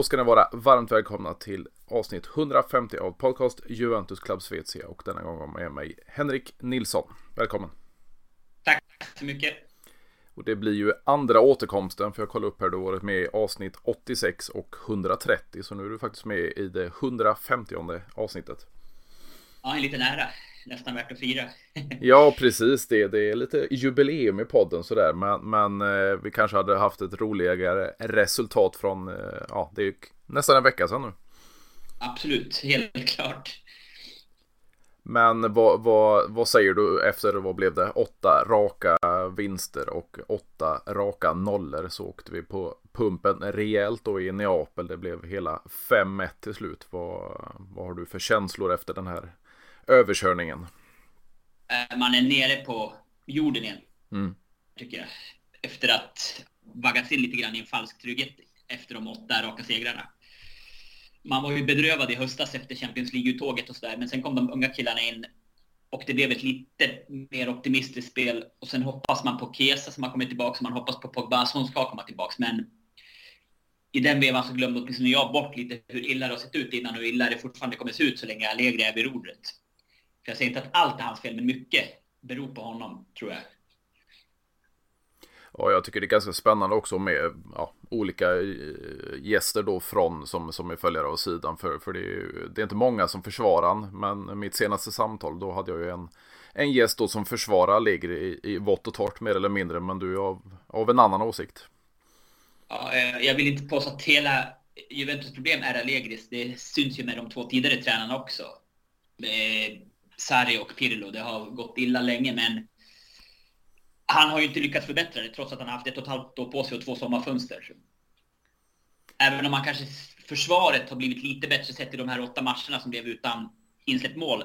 Då ska ni vara varmt välkomna till avsnitt 150 av podcast Juventus Club Svezia och denna gång har med mig Henrik Nilsson. Välkommen! Tack så mycket! Och det blir ju andra återkomsten för jag kollar upp här, du har varit med i avsnitt 86 och 130 så nu är du faktiskt med i det 150 avsnittet. Ja, en liten ära nästan värt att fira. ja, precis. Det, det är lite jubileum i podden sådär. Men, men eh, vi kanske hade haft ett roligare resultat från, eh, ja, det är nästan en vecka sedan nu. Absolut, helt klart. Men vad, vad, vad säger du efter, vad blev det? Åtta raka vinster och åtta raka nollor så åkte vi på pumpen rejält då i Neapel. Det blev hela 5-1 till slut. Vad, vad har du för känslor efter den här överkörningen. Eh, man är nere på jorden igen. Mm. Tycker jag. Efter att vaggats in lite grann i en falsk trygghet efter de åtta raka segrarna. Man var ju bedrövad i höstas efter Champions League-uttåget och sådär, men sen kom de unga killarna in och det blev ett lite mer optimistiskt spel. Och sen hoppas man på Kesa som har kommit tillbaka, man hoppas på Pogba som ska komma tillbaka. Men i den vevan så glömde åtminstone jag bort lite hur illa det har sett ut innan och hur illa det fortfarande kommer se ut så länge Allegri är vid rodret. Jag säger inte att allt är hans fel, men mycket beror på honom, tror jag. Ja, jag tycker det är ganska spännande också med ja, olika eh, gäster då från som, som är följare av sidan. För, för det, är, det är inte många som försvarar han, men mitt senaste samtal då hade jag ju en, en gäst då som försvarar Allegri i, i vått och torrt mer eller mindre, men du är av, av en annan åsikt. Ja, eh, jag vill inte påstå att hela Juventus problem är Allegris. Det syns ju med de två tidigare tränarna också. Sarri och Pirlo. Det har gått illa länge, men han har ju inte lyckats förbättra det trots att han har haft ett och ett halvt år på sig och två sommarfönster. Även om man kanske försvaret har blivit lite bättre sett i de här åtta matcherna som blev utan insläppt mål.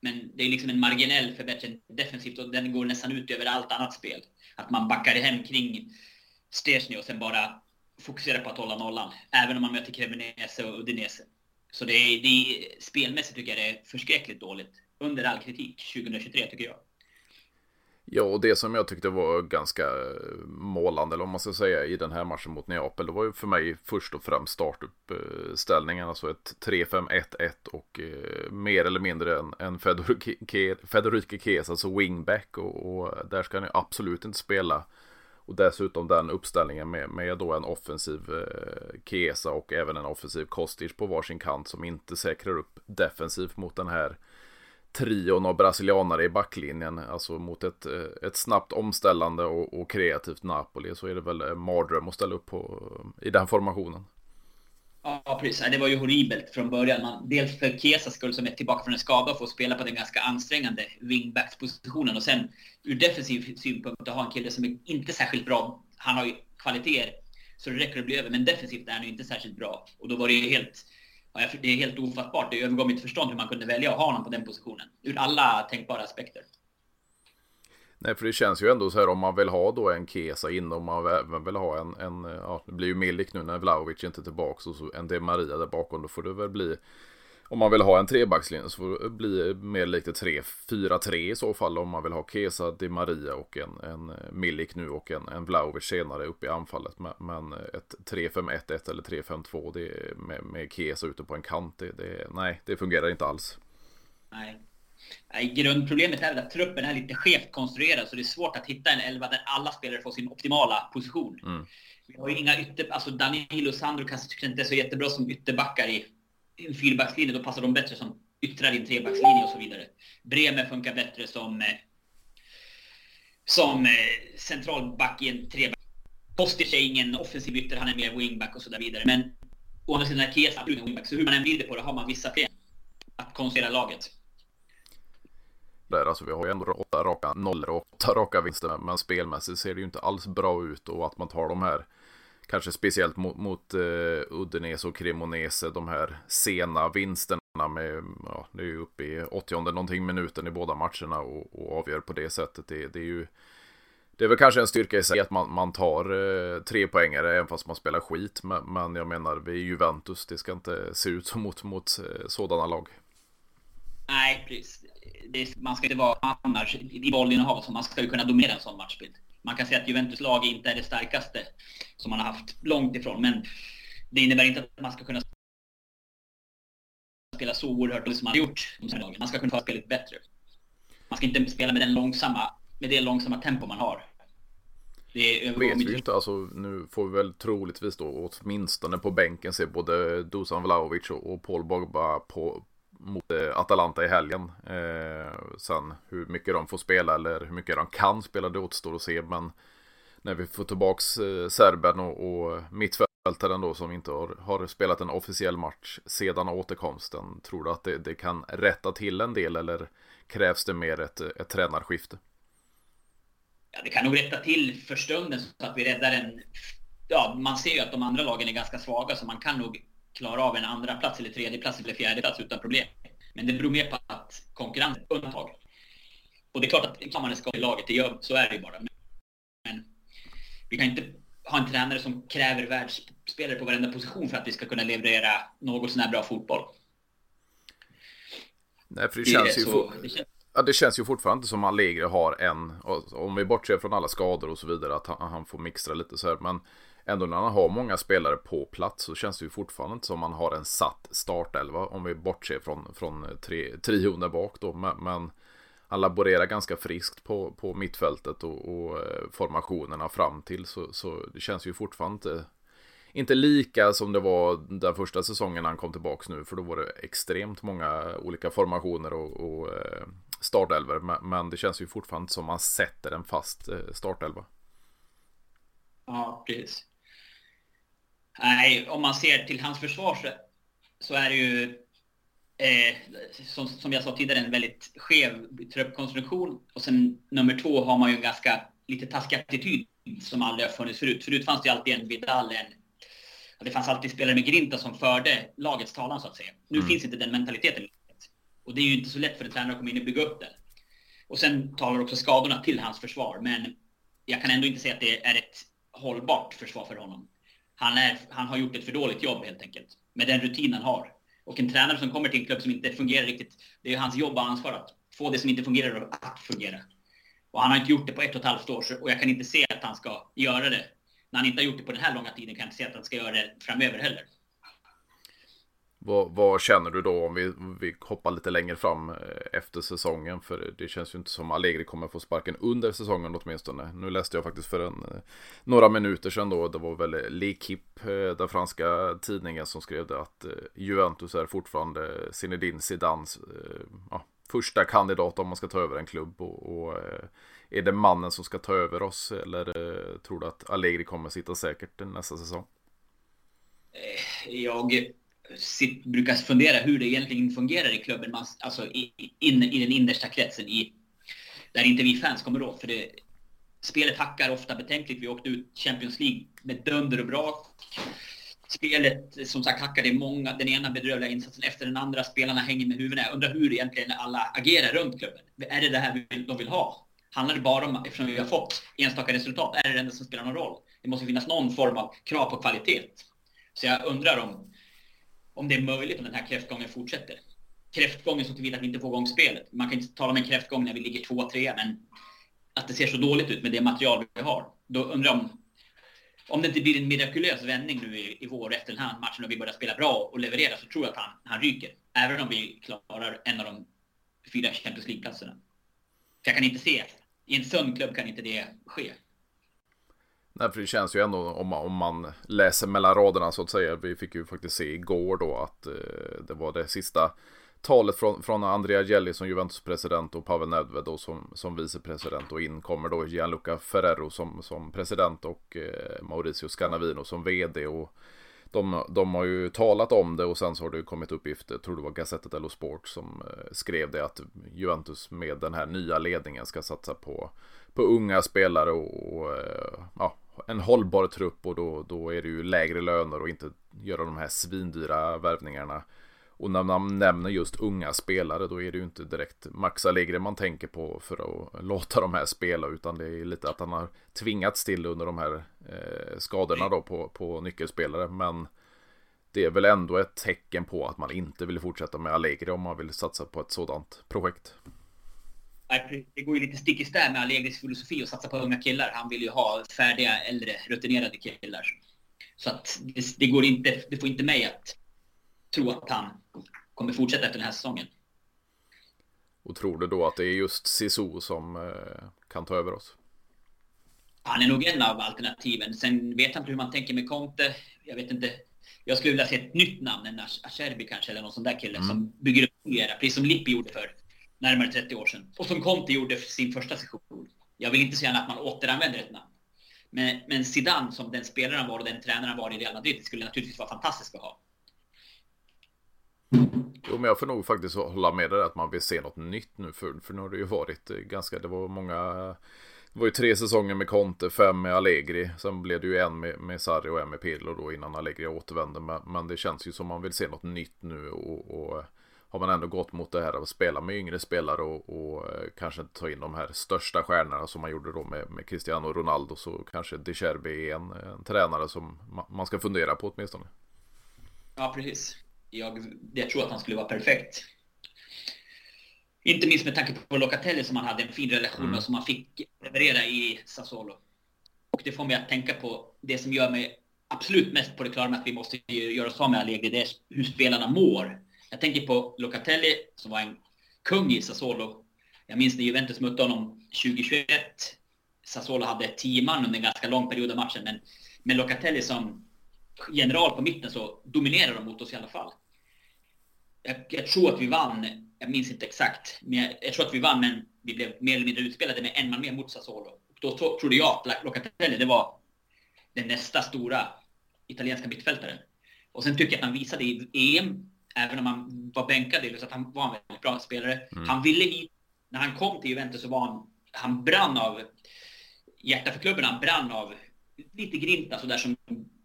Men det är liksom en marginell förbättring defensivt och den går nästan ut över allt annat spel. Att man backar hem kring Stesny och sen bara fokuserar på att hålla nollan. Även om man möter Cremonese och Udinese. Så det är, det är, spelmässigt tycker jag det är förskräckligt dåligt under all kritik 2023 tycker jag. Ja, och det som jag tyckte var ganska målande, eller om man ska säga, i den här matchen mot Neapel, det var ju för mig först och främst startuppställningen, alltså ett 3-5-1-1 och eh, mer eller mindre en, en Federico Chiesa, alltså wingback, och, och där ska ni absolut inte spela. Och dessutom den uppställningen med, med då en offensiv eh, Chiesa och även en offensiv Kostic på varsin kant som inte säkrar upp defensivt mot den här trion av brasilianare i backlinjen, alltså mot ett, eh, ett snabbt omställande och, och kreativt Napoli, så är det väl eh, mardröm att ställa upp på eh, i den formationen. Ja, precis. Det var ju horribelt från början. Man, dels för Kesas skull som är tillbaka från en skada och får spela på den ganska ansträngande wingbackspositionen och sen ur defensiv synpunkt att ha en kille som är inte särskilt bra. Han har ju kvaliteter så det räcker att bli över, men defensivt är han ju inte särskilt bra. Och då var det ju helt det är helt ofattbart. Det övergår mitt förstånd hur man kunde välja att ha honom på den positionen. Ur alla tänkbara aspekter. Nej, för det känns ju ändå så här om man vill ha då en Kesa in Om man även vill ha en, en ja, det blir ju Milik nu när Vlahovic inte är tillbaka och så en De Maria där bakom. Då får det väl bli om man vill ha en trebackslinje så får det bli mer likt ett 3-4-3 i så fall om man vill ha Kesa, Di Maria och en, en Milik nu och en, en Vlahovic senare upp i anfallet. Men ett 3-5-1-1 eller 3-5-2 det med, med Kesa ute på en kant, det, det, nej, det fungerar inte alls. Nej. Nej, grundproblemet är att truppen är lite skevt konstruerad så det är svårt att hitta en elva där alla spelare får sin optimala position. Mm. Vi har ju inga ytter, alltså Danilo och Sandro kanske inte är så jättebra som ytterbackar i en fyrbackslinje, då passar de bättre som yttrar i en trebackslinje och så vidare. Bremer funkar bättre som, eh, som eh, centralback i en treback. Kostic är ingen offensiv ytter, han är mer wingback och så där vidare. Men å andra sidan är Kesa wingback, så hur man än vrider på det har man vissa fel att konstruera laget. Där, alltså vi har ju ändå åtta raka nollor och åtta raka vinster, men spelmässigt ser det ju inte alls bra ut och att man tar de här kanske speciellt mot, eh, mot uh, Udinese och Cremonese, de här sena vinsterna med, ja, det är ju uppe i 80 någonting minuten i båda matcherna och, och avgör på det sättet. Det, det, är ju det är väl kanske en styrka i sig att man, man tar uh, tre poängare även fast man spelar skit. Men, men, jag menar, vi är Juventus, det ska inte se ut som mot, mot uh, sådana lag. Nej, precis. Det, man ska inte vara annars i bollinnehav, så man ska ju kunna dominera en sån matchbild man kan säga att Juventus lag inte är det starkaste som man har haft långt ifrån. Men det innebär inte att man ska kunna spela så oerhört som man har gjort Man ska kunna ta spelet bättre. Man ska inte spela med, den långsamma, med det långsamma tempo man har. Det vet vi ju inte. Alltså, nu får vi väl troligtvis då åtminstone på bänken se både Dusan Vlahovic och Paul Bogba på, mot eh, Atalanta i helgen. Eh, sen hur mycket de får spela eller hur mycket de kan spela det återstår att se. Men när vi får tillbaks eh, serben och, och mittfältaren då som inte har, har, spelat en officiell match sedan återkomsten. Tror du att det, det, kan rätta till en del eller krävs det mer ett, ett tränarskifte? Ja, det kan nog rätta till för stunden så att vi räddar en... Ja, man ser ju att de andra lagen är ganska svaga så man kan nog klara av en andra plats eller tredje plats eller fjärde plats utan problem. Men det beror mer på att konkurrensen är undantag. Och det är klart att kan man ska i laget, det gör, så är det ju bara. Vi kan inte ha en tränare som kräver världsspelare på varenda position för att vi ska kunna leverera något sån här bra fotboll. Nej, för det, det känns ju... Så, det, känns... Ja, det känns ju fortfarande som Allegri har en, om vi bortser från alla skador och så vidare, att han, han får mixtra lite så här. Men ändå när han har många spelare på plats så känns det ju fortfarande inte som han har en satt startelva. Om vi bortser från, från tri, trion där bak då. Men, men han laborerar ganska friskt på, på mittfältet och, och eh, formationerna fram till. Så, så det känns ju fortfarande inte, inte lika som det var den första säsongen han kom tillbaks nu. För då var det extremt många olika formationer och, och eh, startelver. Men det känns ju fortfarande som man sätter en fast eh, startelva. Ja, precis. Nej, om man ser till hans försvar så, så är det ju eh, som, som jag sa tidigare en väldigt skev truppkonstruktion. Och sen nummer två har man ju en ganska lite taskig attityd som aldrig har funnits förut. Förut fanns det ju alltid en Vidal, en det fanns alltid spelare med grinta som förde lagets talan så att säga. Nu mm. finns inte den mentaliteten. Och det är ju inte så lätt för en tränare att komma in och bygga upp den. Och sen talar också skadorna till hans försvar. Men jag kan ändå inte säga att det är ett hållbart försvar för honom. Han, är, han har gjort ett för dåligt jobb helt enkelt. Med den rutin han har. Och en tränare som kommer till en klubb som inte fungerar riktigt. Det är hans jobb och ansvar att få det som inte fungerar att fungera. Och han har inte gjort det på ett och ett halvt år. Och jag kan inte se att han ska göra det. När han inte har gjort det på den här långa tiden kan jag inte se att han ska göra det framöver heller. Vad, vad, känner du då om vi, vi hoppar lite längre fram eh, efter säsongen? För det känns ju inte som Allegri kommer få sparken under säsongen åtminstone. Nu läste jag faktiskt för en, eh, några minuter sedan då. Det var väl L'Equipe, eh, den franska tidningen, som skrev det att Juventus är fortfarande Zinedine Zidans ja, första kandidat om man ska ta över en klubb. Och, och är det mannen som ska ta över oss? Eller tror du att Allegri kommer sitta säkert nästa säsong? Jag sitt, brukar fundera hur det egentligen fungerar i klubben, alltså i, in, i den innersta kretsen, i, där inte vi fans kommer åt. För det, spelet hackar ofta betänkligt. Vi åkte ut Champions League med dunder och brak. Spelet, som sagt, hackar. Det är många, den ena bedrövliga insatsen efter den andra. Spelarna hänger med huvudena. Jag undrar hur egentligen alla agerar runt klubben. Är det det här de vill ha? Handlar det bara om, eftersom vi har fått enstaka resultat, är det det enda som spelar någon roll? Det måste finnas någon form av krav på kvalitet. Så jag undrar om om det är möjligt om den här kräftgången fortsätter. Kräftgången som till att vi inte får igång spelet. Man kan inte tala om en kräftgång när vi ligger 2-3, men att det ser så dåligt ut med det material vi har. Då undrar jag om, om det inte blir en mirakulös vändning nu i, i vår efter den här matchen och vi börjar spela bra och leverera så tror jag att han, han ryker. Även om vi klarar en av de fyra Champions League-platserna. Jag kan inte se, i en sund klubb kan inte det ske. Nej, för det känns ju ändå om man, om man läser mellan raderna så att säga. Vi fick ju faktiskt se igår då att eh, det var det sista talet från, från Andrea Gelli som Juventus-president och Pavel Nedved då som, som vicepresident och in kommer då Gianluca Ferrero som, som president och eh, Mauricio Scanavino som vd och de, de har ju talat om det och sen så har det ju kommit uppgifter, tror det var Gazzetta dello Sport som eh, skrev det att Juventus med den här nya ledningen ska satsa på, på unga spelare och, och eh, ja, en hållbar trupp och då, då är det ju lägre löner och inte göra de här svindyra värvningarna. Och när man nämner just unga spelare då är det ju inte direkt Max Allegri man tänker på för att låta de här spela utan det är lite att han har tvingats till under de här eh, skadorna då på, på nyckelspelare. Men det är väl ändå ett tecken på att man inte vill fortsätta med Allegri om man vill satsa på ett sådant projekt det går ju lite stick i stäv med Allegris filosofi att satsa på unga killar. Han vill ju ha färdiga, äldre, rutinerade killar. Så att det, det, går inte, det får inte mig att tro att han kommer fortsätta efter den här säsongen. Och tror du då att det är just Sisu som eh, kan ta över oss? Han är nog en av alternativen. Sen vet jag inte hur man tänker med Conte. Jag vet inte. Jag skulle vilja se ett nytt namn, en Acerbi kanske, eller någon sån där kille mm. som bygger upp mera, precis som Lippi gjorde för närmare 30 år sedan. Och som Conte gjorde för sin första session. Jag vill inte säga att man återanvänder ett namn. Men, men Zidane som den spelaren var och den tränaren var i Real Madrid skulle naturligtvis vara fantastiskt att ha. Jo, men jag får nog faktiskt hålla med dig att man vill se något nytt nu. För, för nu har det ju varit eh, ganska, det var många, det var ju tre säsonger med Conte, fem med Allegri. Sen blev det ju en med, med Sarri och en med Pirlo då innan Allegri återvände. Men, men det känns ju som man vill se något nytt nu och, och har man ändå gått mot det här att spela med yngre spelare och, och eh, kanske inte ta in de här största stjärnorna som man gjorde då med, med Cristiano Ronaldo så kanske De Cherby är en, en tränare som man ska fundera på åtminstone. Ja, precis. Jag, jag tror att han skulle vara perfekt. Inte minst med tanke på Locatelli som han hade en fin relation med mm. och som han fick leverera i Sassuolo. Och det får mig att tänka på det som gör mig absolut mest på det klara med att vi måste göra oss av med Allegri. Det är hur spelarna mår. Jag tänker på Locatelli som var en kung i Sassuolo. Jag minns när Juventus mötte honom 2021. Sassuolo hade tio man under en ganska lång period av matchen, men med Locatelli som general på mitten så dominerade de mot oss i alla fall. Jag, jag, tror att vi vann, jag minns inte exakt, men jag, jag, tror att vi vann, men vi blev mer eller mindre utspelade med en man mer mot Sassuolo. Och då to, trodde jag att Locatelli, det var den nästa stora italienska mittfältaren. Och sen tycker jag att han visade i EM även om han var bänkad i så att han var en väldigt bra spelare. Mm. Han ville hit. När han kom till Juventus så var han, han brann av hjärta för klubben. Han brann av lite grinta sådär som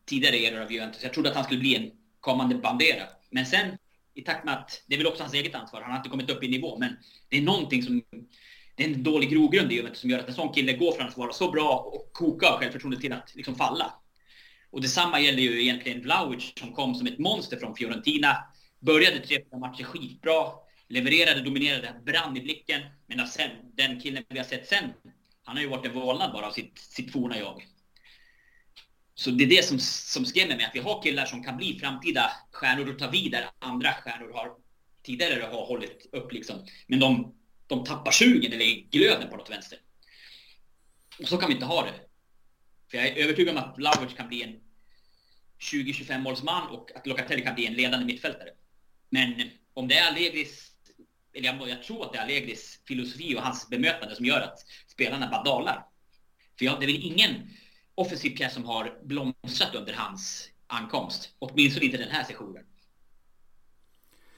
tidigare eror av Juventus. Jag trodde att han skulle bli en kommande bandera. Men sen i takt med att, det är väl också hans eget ansvar, han har inte kommit upp i nivå, men det är någonting som, det är en dålig grogrund i Juventus som gör att en sån kille går från att vara så bra och koka av självförtroende till att liksom falla. Och detsamma gäller ju egentligen Vlahovic som kom som ett monster från Fiorentina, Började tre, fyra matcher skitbra. Levererade, dominerade, brann i blicken. Men sen, den killen vi har sett sen, han har ju varit en vålnad bara av sitt, sitt forna jag. Så det är det som, som skrämmer mig, att vi har killar som kan bli framtida stjärnor och ta vid där andra stjärnor har tidigare har hållit upp liksom. Men de, de tappar sugen eller glöden på något vänster. Och så kan vi inte ha det. För jag är övertygad om att Vlahovic kan bli en 20-25 målsman och att Locatelli kan bli en ledande mittfältare. Men om det är Allegris, eller jag, jag tror att det är Allegris filosofi och hans bemötande som gör att spelarna bara dalar. För jag, det är väl ingen offensiv pjäs som har blomstrat under hans ankomst. Åtminstone inte den här sessionen.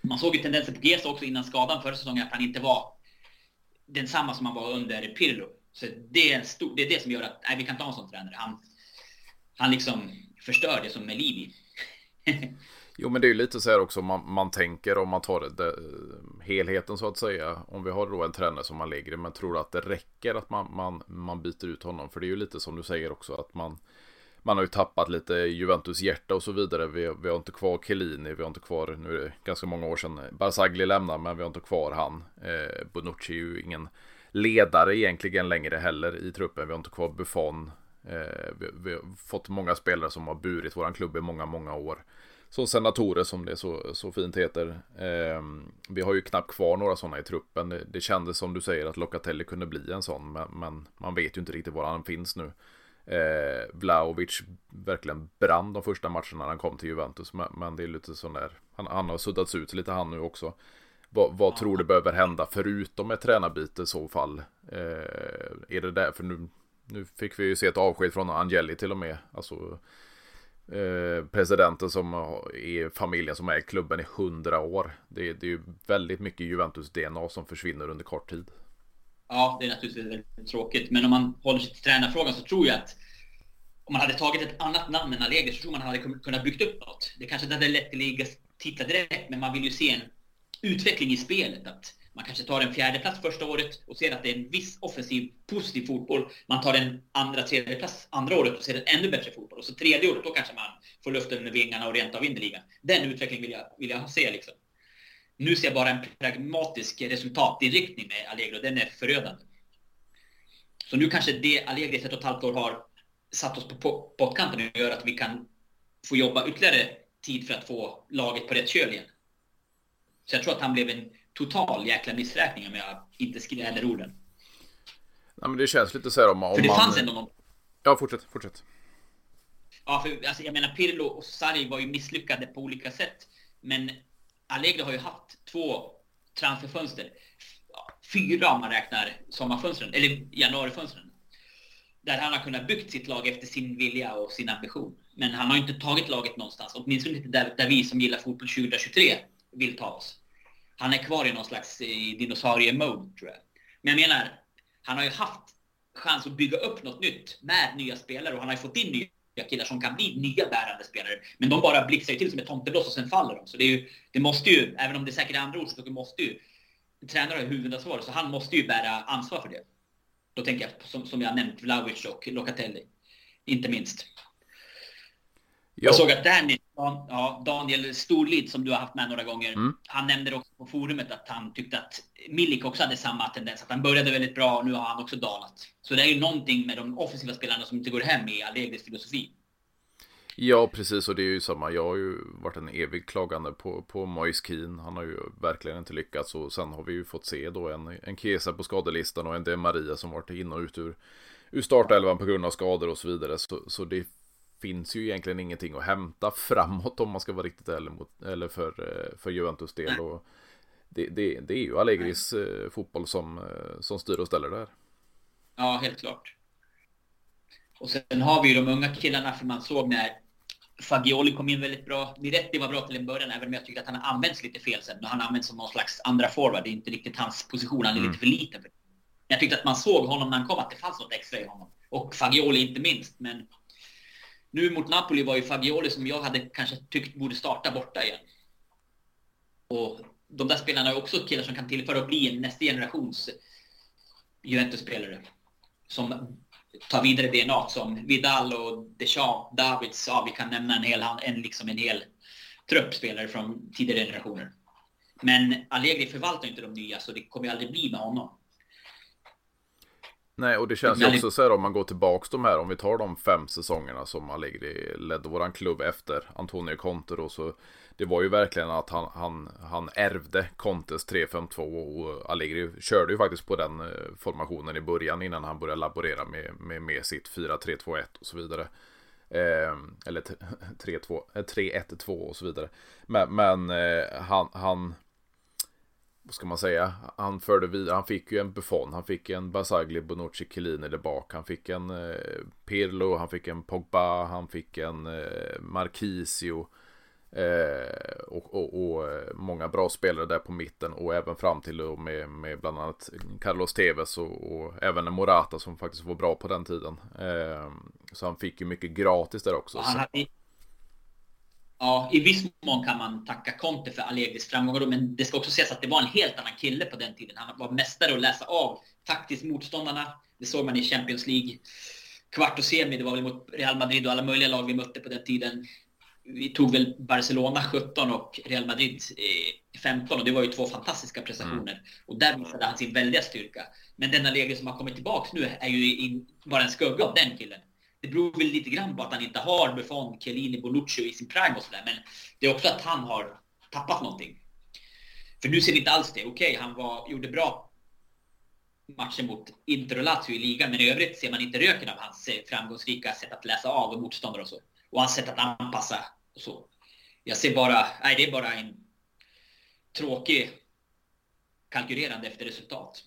Man såg ju tendenser på Gesa också innan skadan förra säsongen, att han inte var densamma som han var under Pirlo. Så det är, stor, det är det som gör att nej, vi kan ta en sån tränare. Han, han liksom förstör det som Melibi. Jo men det är ju lite så här också man, man tänker om man tar det, det, helheten så att säga. Om vi har då en tränare som man lägger men tror att det räcker att man, man, man byter ut honom. För det är ju lite som du säger också att man man har ju tappat lite Juventus hjärta och så vidare. Vi, vi har inte kvar Chiellini, vi har inte kvar, nu är det ganska många år sedan Barzagli lämnar, men vi har inte kvar han. Eh, Bonucci är ju ingen ledare egentligen längre heller i truppen. Vi har inte kvar Buffon. Eh, vi, vi, har fått många spelare som har burit våran klubb i många, många år som senatorer som det så, så fint heter. Eh, vi har ju knappt kvar några sådana i truppen. Det, det kändes som du säger att Locatelli kunde bli en sån, men, men man vet ju inte riktigt var han finns nu. Eh, Vlaovic verkligen brann de första matcherna när han kom till Juventus, men, men det är lite sån där, han, han har suddats ut lite han nu också. Vad, vad tror du behöver hända förutom ett tränarbyte i så fall? Eh, är det därför nu, nu fick vi ju se ett avsked från Angeli till och med. Alltså, Eh, presidenten som är familjen som är klubben i hundra år. Det, det är ju väldigt mycket Juventus-DNA som försvinner under kort tid. Ja, det är naturligtvis väldigt tråkigt. Men om man håller sig till tränarfrågan så tror jag att om man hade tagit ett annat namn än Allegri så tror man hade kunnat byggt upp något. Det kanske inte hade lett till ligga titlar direkt, men man vill ju se en utveckling i spelet. Att man kanske tar en fjärde plats första året och ser att det är en viss offensiv, positiv fotboll. Man tar en andra, tredje plats andra året och ser en ännu bättre fotboll. Och så tredje året, då kanske man får luften under vingarna och rent av vinner ligan. Den utvecklingen vill jag, vill jag se. Liksom. Nu ser jag bara en pragmatisk resultatinriktning med Allegro. Den är förödande. Så nu kanske det Allegri ett och ett halvt år har satt oss på pottkanten och gör att vi kan få jobba ytterligare tid för att få laget på rätt köl igen. Så jag tror att han blev en total jäkla missräkning om jag inte skräder orden. Nej, men det känns lite så här om, om För det man... fanns ändå någon... Ja, fortsätt, fortsätt. Ja, för alltså, jag menar Pirlo och Sarri var ju misslyckade på olika sätt. Men Allegri har ju haft två transferfönster. Fyra om man räknar sommarfönstren, eller januarifönstren. Där han har kunnat byggt sitt lag efter sin vilja och sin ambition. Men han har inte tagit laget någonstans. Åtminstone inte där, där vi som gillar fotboll 2023 vill ta oss. Han är kvar i någon slags dinosaurie-mode, tror jag. Men jag menar, han har ju haft chans att bygga upp något nytt med nya spelare och han har ju fått in nya killar som kan bli nya bärande spelare. Men de bara blixtrar ju till som ett tomteblås och sen faller de. Så det, är ju, det måste ju, även om det är säkert andra orsaker, måste ju tränare ha huvudansvaret. Så han måste ju bära ansvar för det. Då tänker jag, som, som jag nämnt, Vlahovic och Locatelli. Inte minst. Ja. Jag såg att Daniel, ja, Daniel Storlid, som du har haft med några gånger, Mm. han nämnde också på forumet att han tyckte att Milik också hade samma tendens. Att han började väldigt bra och nu har han också dalat. Så det är ju någonting med de offensiva spelarna som inte går hem i Allegris filosofi. Ja, precis. Och det är ju samma. Jag har ju varit en evig klagande på, på Moise Keane. Han har ju verkligen inte lyckats. Och sen har vi ju fått se då en, en Kesa på skadelistan och en De Maria som varit in och ut ur, ur startelvan på grund av skador och så vidare. Så, så det finns ju egentligen ingenting att hämta framåt om man ska vara riktigt ärlig mot, eller för, eh, för Juventus del. Och det, det, det är ju Allegris eh, fotboll som, eh, som styr och ställer där. Ja, helt klart. Och sen har vi ju de unga killarna, för man såg när Fagioli kom in väldigt bra. Miretti var bra till en början, även om jag tycker att han har använts lite fel sen. Nu har han använts som någon slags andra forward. Det är inte riktigt hans position, han är Mm. lite för liten. Jag tyckte att man såg honom när han kom, att det fanns något extra i honom. Och Fagioli inte minst. Men nu mot Napoli var ju Fagioli som jag hade kanske tyckt borde starta borta igen. Och de där spelarna är också killar som kan tillföra och bli en nästa generations Juventus-spelare. Som tar vidare DNA som Vidal och Deschamps, Davids, ja vi kan nämna en hel, en, liksom en hel trupp spelare från tidigare generationer. Men Allegri förvaltar inte de nya så det kommer ju aldrig bli med honom. Nej, och det känns ju också så här om man går tillbaks de här, om vi tar de fem säsongerna som Allegri ledde våran klubb efter Antonio Conte då, så det var ju verkligen att han, han, han ärvde Contes 3-5-2 och Allegri körde ju faktiskt på den eh, formationen i början innan han började laborera med, med, med sitt 4-3-2-1 och så vidare. Eh, eller t- 3-2, eh, 3-1-2 och så vidare. Men, men eh, han, han vad ska man säga, han förde vidare, han fick ju en Buffon, han fick en Basagli, Bonucci, Chiellini där bak, han fick en eh, Pirlo, han fick en Pogba, han fick en eh, Marquisio eh, och, och, och eh, många bra spelare där på mitten och även fram till och med, med bland annat Carlos Tevez och, och även en Morata som faktiskt var bra på den tiden. Eh, så han fick ju mycket gratis där också. Han hade, ja, i viss mån kan man tacka Conte för Allegris framgångar, men det ska också sägas att det var en helt annan kille på den tiden. Han var mästare att läsa av taktiskt motståndarna. Det såg man i Champions League. Kvart och semi, det var väl mot Real Madrid och alla möjliga lag vi mötte på den tiden. Vi tog väl Barcelona 17 och Real Madrid eh, 15 och det var ju två fantastiska prestationer. Och där visade han sin väldiga styrka. Men den Allegri som har kommit tillbaks nu är ju in, bara en skugga av den killen. Det beror väl lite grann på att han inte har Buffon, Chiellini, Bonucci i sin prime och sådär. Men det är också att han har tappat någonting. För nu ser vi inte alls det. Okej, han var, gjorde bra matchen mot Inter och Lazio i ligan, men i övrigt ser man inte röken av hans eh, framgångsrika sätt att läsa av motståndare och så. Och hans sätt att anpassa och så. Jag ser bara, nej det är bara en tråkig kalkylerande efter resultat.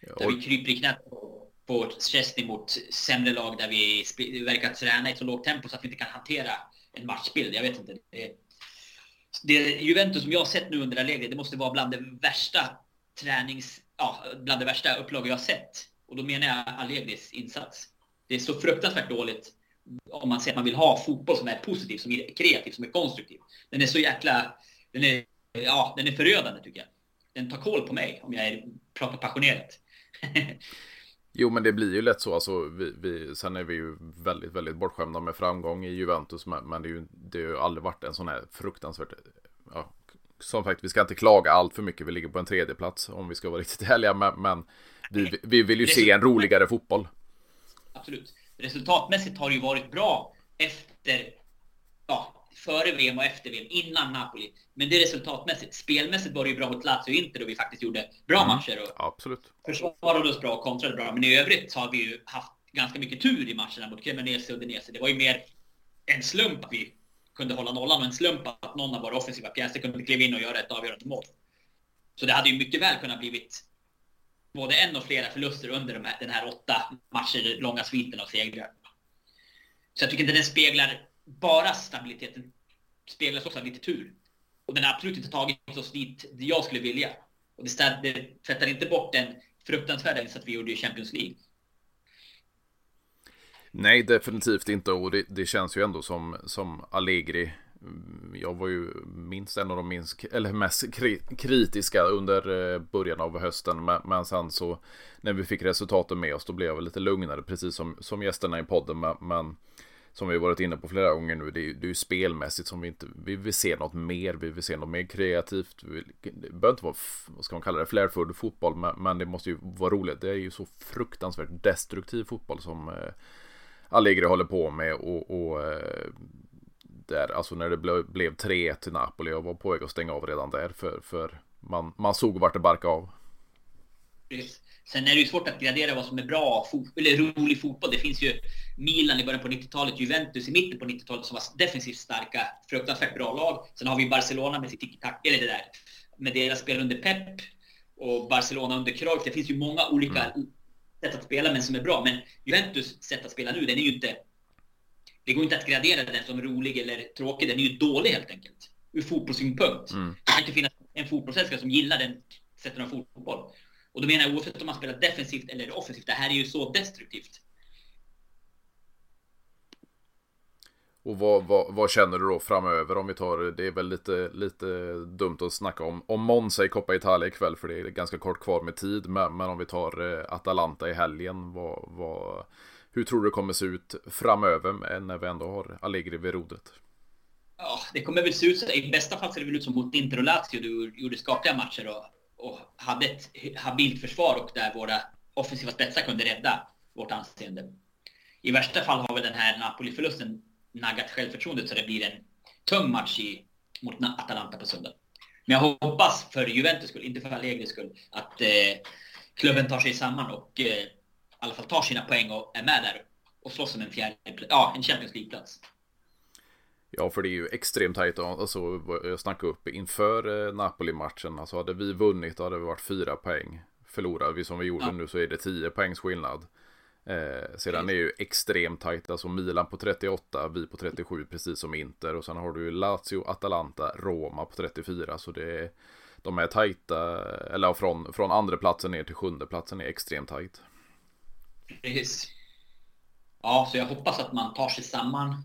ja, Där och, vi kryper i knät på, på Chesney mot sämre lag där vi verkar träna i så lågt tempo så att vi inte kan hantera en matchbild. Jag vet inte. Det, det Juventus som jag har sett nu under Allegri, det måste vara bland det värsta tränings... Ja, bland det värsta upplag jag har sett. Och då menar jag Allegris insats. Det är så fruktansvärt dåligt om man säger att man vill ha fotboll som är positiv, som är kreativ, som är konstruktiv. Den är så jäkla... Den är, ja, den är förödande tycker jag. Den tar koll på mig om jag är, pratar passionerat. Jo, men det blir ju lätt så. Alltså, vi, vi, sen är vi ju väldigt, väldigt bortskämda med framgång i Juventus. Men, det, är ju, det har ju aldrig varit en sån här fruktansvärt... Ja, som sagt, vi ska inte klaga allt för mycket. Vi ligger på en tredje plats om vi ska vara riktigt ärliga. Men, men vi, vi vill ju se en roligare fotboll. Absolut. Resultatmässigt har det ju varit bra efter, ja, före VM och efter VM, innan Napoli. Men det är resultatmässigt. Spelmässigt var det ju bra mot Lazio och Inter och vi faktiskt gjorde bra mm. matcher. Och Absolut. Försvarade oss bra och kontrade bra. Men i övrigt har vi ju haft ganska mycket tur i matcherna mot Cremonese och Udinese. Det var ju mer en slump att vi kunde hålla nollan och en slump att någon av våra offensiva pjäser kunde kliva in och göra ett avgörande mål. Så det hade ju mycket väl kunnat blivit både en och flera förluster under de här, den här åtta matcher långa sviten av segrar. Så jag tycker inte den speglar bara stabiliteten. Speglas också av lite tur. Och den har absolut inte tagit oss dit jag skulle vilja. Och det, det tvättar inte bort den fruktansvärda insats vi gjorde i Champions League. Nej, definitivt inte. Och det, det, känns ju ändå som, som Allegri. Jag var ju minst en av de minst, eller mest kritiska under eh, början av hösten. Men, men sen så när vi fick resultaten med oss då blev jag lite lugnare. Precis som, som gästerna i podden. Men, men som vi varit inne på flera gånger nu, det är, det är ju spelmässigt som vi inte, vi vill se något mer, vi vill se något mer kreativt. det behöver inte vara, vad ska man kalla det, flärfull fotboll, men, men, det måste ju vara roligt. Det är ju så fruktansvärt destruktiv fotboll som eh, Allegri håller på med och, och eh, där, alltså när det ble, blev 3-1 till Napoli, jag var på väg att stänga av redan där för, för man, man såg vart det barkade av. Sen är det ju svårt att gradera vad som är bra eller rolig fotboll. Det finns ju Milan i början på 90-talet, Juventus i mitten på 90-talet som var defensivt starka, fruktansvärt bra lag. Sen har vi Barcelona med sitt tiki-tack, eller det där, med deras spel under Pep och Barcelona under Cruyff. Det finns ju många olika mm. sätt att spela, men som är bra. Men Juventus sätt att spela nu, den är ju inte... Det går inte att gradera den som rolig eller tråkig. Den är ju dålig helt enkelt. Ur fotbollssynpunkt. Mm. Det kan inte finnas en fotbollsälskare som gillar den sättet av fotboll. Och då menar jag oavsett om man spelar defensivt eller offensivt. Det här är ju så destruktivt. Och vad, vad, vad, känner du då framöver om vi tar, det är väl lite, lite dumt att snacka om, om Monza i Coppa Italia ikväll för det är ganska kort kvar med tid. Men, men om vi tar eh, Atalanta i helgen, vad, vad, hur tror du det kommer se ut framöver när vi ändå har Allegri vid rodret? Ja, det kommer väl se ut så. I bästa fall ser det väl ut som mot Inter och Lazio. Du gjorde skapliga matcher och och hade ett habilt försvar och där våra offensiva spetsar kunde rädda vårt anseende. I värsta fall har väl den här Napoli-förlusten naggat självförtroendet så det blir en tung match i, mot Atalanta på söndag. Men jag hoppas för Juventus skull, inte för Allegris skull, att eh, klubben tar sig samman och eh, i alla fall tar sina poäng och är med där och slåss om en fjärde, ja, en Champions League-plats. Ja, för det är ju extremt tajt. Alltså, jag snackade upp inför eh, Napoli-matchen. Alltså hade vi vunnit då hade det varit fyra poäng. Förlorar vi som vi gjorde ja. nu så är det tio poängs skillnad. Eh, sedan är det ju extremt tajt. Alltså Milan på 38, vi på 37 precis som Inter. Och sen har du Lazio, Atalanta, Roma på 34. Så det är, de är tajta. Eller från, från andra platsen ner till sjunde platsen är extremt tajt. Precis. Ja, så jag hoppas att man tar sig samman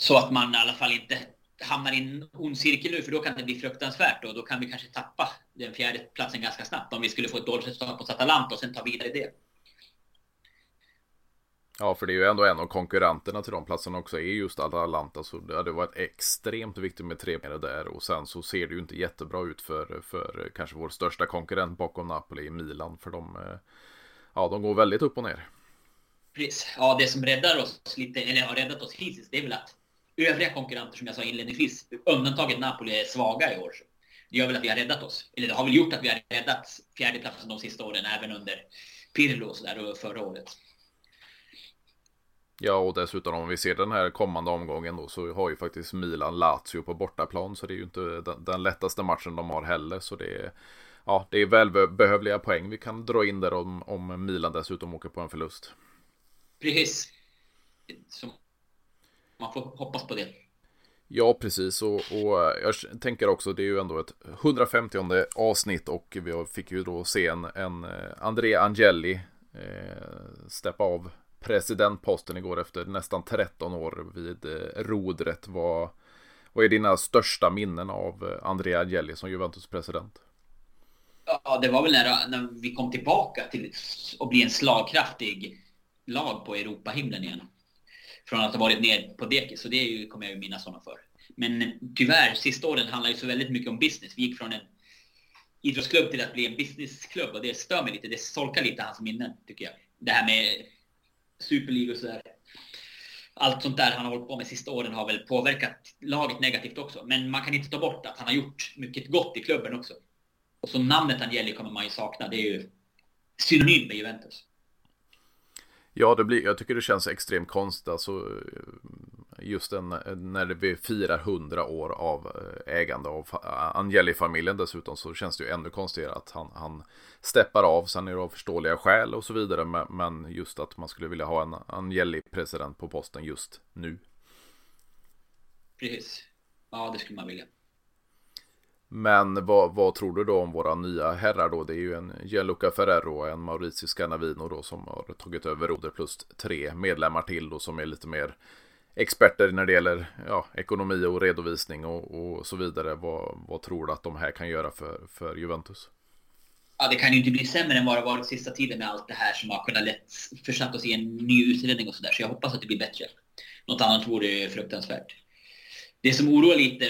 så att man i alla fall inte hamnar i en ond cirkel nu, för då kan det bli fruktansvärt och då kan vi kanske tappa den fjärde platsen ganska snabbt om vi skulle få ett dåligt resultat på Atalanta och sen ta vidare det. Ja, för det är ju ändå en av konkurrenterna till de platserna också är just Atalanta, så det hade varit extremt viktigt med tre mer där och sen så ser det ju inte jättebra ut för, för kanske vår största konkurrent bakom Napoli, Milan, för de, eh, ja, de går väldigt upp och ner. Precis. Ja, det som räddar oss lite, eller har räddat oss hittills, det är väl att övriga konkurrenter som jag sa inledningsvis, undantaget Napoli, är svaga i år. Det gör väl att vi har räddat oss. Eller det har väl gjort att vi har räddat fjärdeplatsen de sista åren, även under Pirlo och sådär förra året. Ja, och dessutom om vi ser den här kommande omgången då så har ju faktiskt Milan Lazio på bortaplan så det är ju inte den, den lättaste matchen de har heller så det är Ja, det är välbehövliga poäng vi kan dra in där om, om Milan dessutom åker på en förlust. Precis. Så man får hoppas på det. Ja, precis. Och, och, jag tänker också, det är ju ändå ett 150 avsnitt och vi fick ju då se en, en eh, André Angeli eh, steppa av presidentposten igår efter nästan 13 år vid eh, rodret. Vad, vad är dina största minnen av eh, André Angeli som Juventus president? Ja, det var väl när, när vi kom tillbaka till att bli en slagkraftig lag på Europahimlen igen från att ha varit ner på dekis. Så det är ju, kommer jag ju minnas honom för. Men tyvärr, sista åren handlar ju så väldigt mycket om business. Vi gick från en idrottsklubb till att bli en businessklubb och det stör mig lite. Det solkar lite hans minnen, tycker jag. Det här med superliga och sådär. allt sånt där han har hållit på med sista åren har väl påverkat laget negativt också. Men man kan inte ta bort att han har gjort mycket gott i klubben också. Och så namnet Angeli kommer man ju sakna. Det är ju synonymt med Juventus. Ja, det blir, jag tycker det känns extremt konstigt. Alltså, just den, när vi firar 100 år av eh, ägande av Angeli-familjen dessutom så känns det ju ännu konstigare att han, han steppar av. Sen är det av förståeliga skäl och så vidare. Men just att man skulle vilja ha en Angeli-president på posten just nu. Precis. Ja, det skulle man vilja. Men vad, vad, tror du då om våra nya herrar då? Det är ju en Gianluca Ferrero och en Maurizio Scanavino då som har tagit över Roder plus tre medlemmar till då som är lite mer experter när det gäller ja, ekonomi och redovisning och, och så vidare. Vad, vad, tror du att de här kan göra för, för Juventus? Ja, det kan ju inte bli sämre än vad det varit sista tiden med allt det här som har kunnat lätt försatt oss i en ny utredning och sådär. Så jag hoppas att det blir bättre. Något annat vore fruktansvärt. Det som oroar lite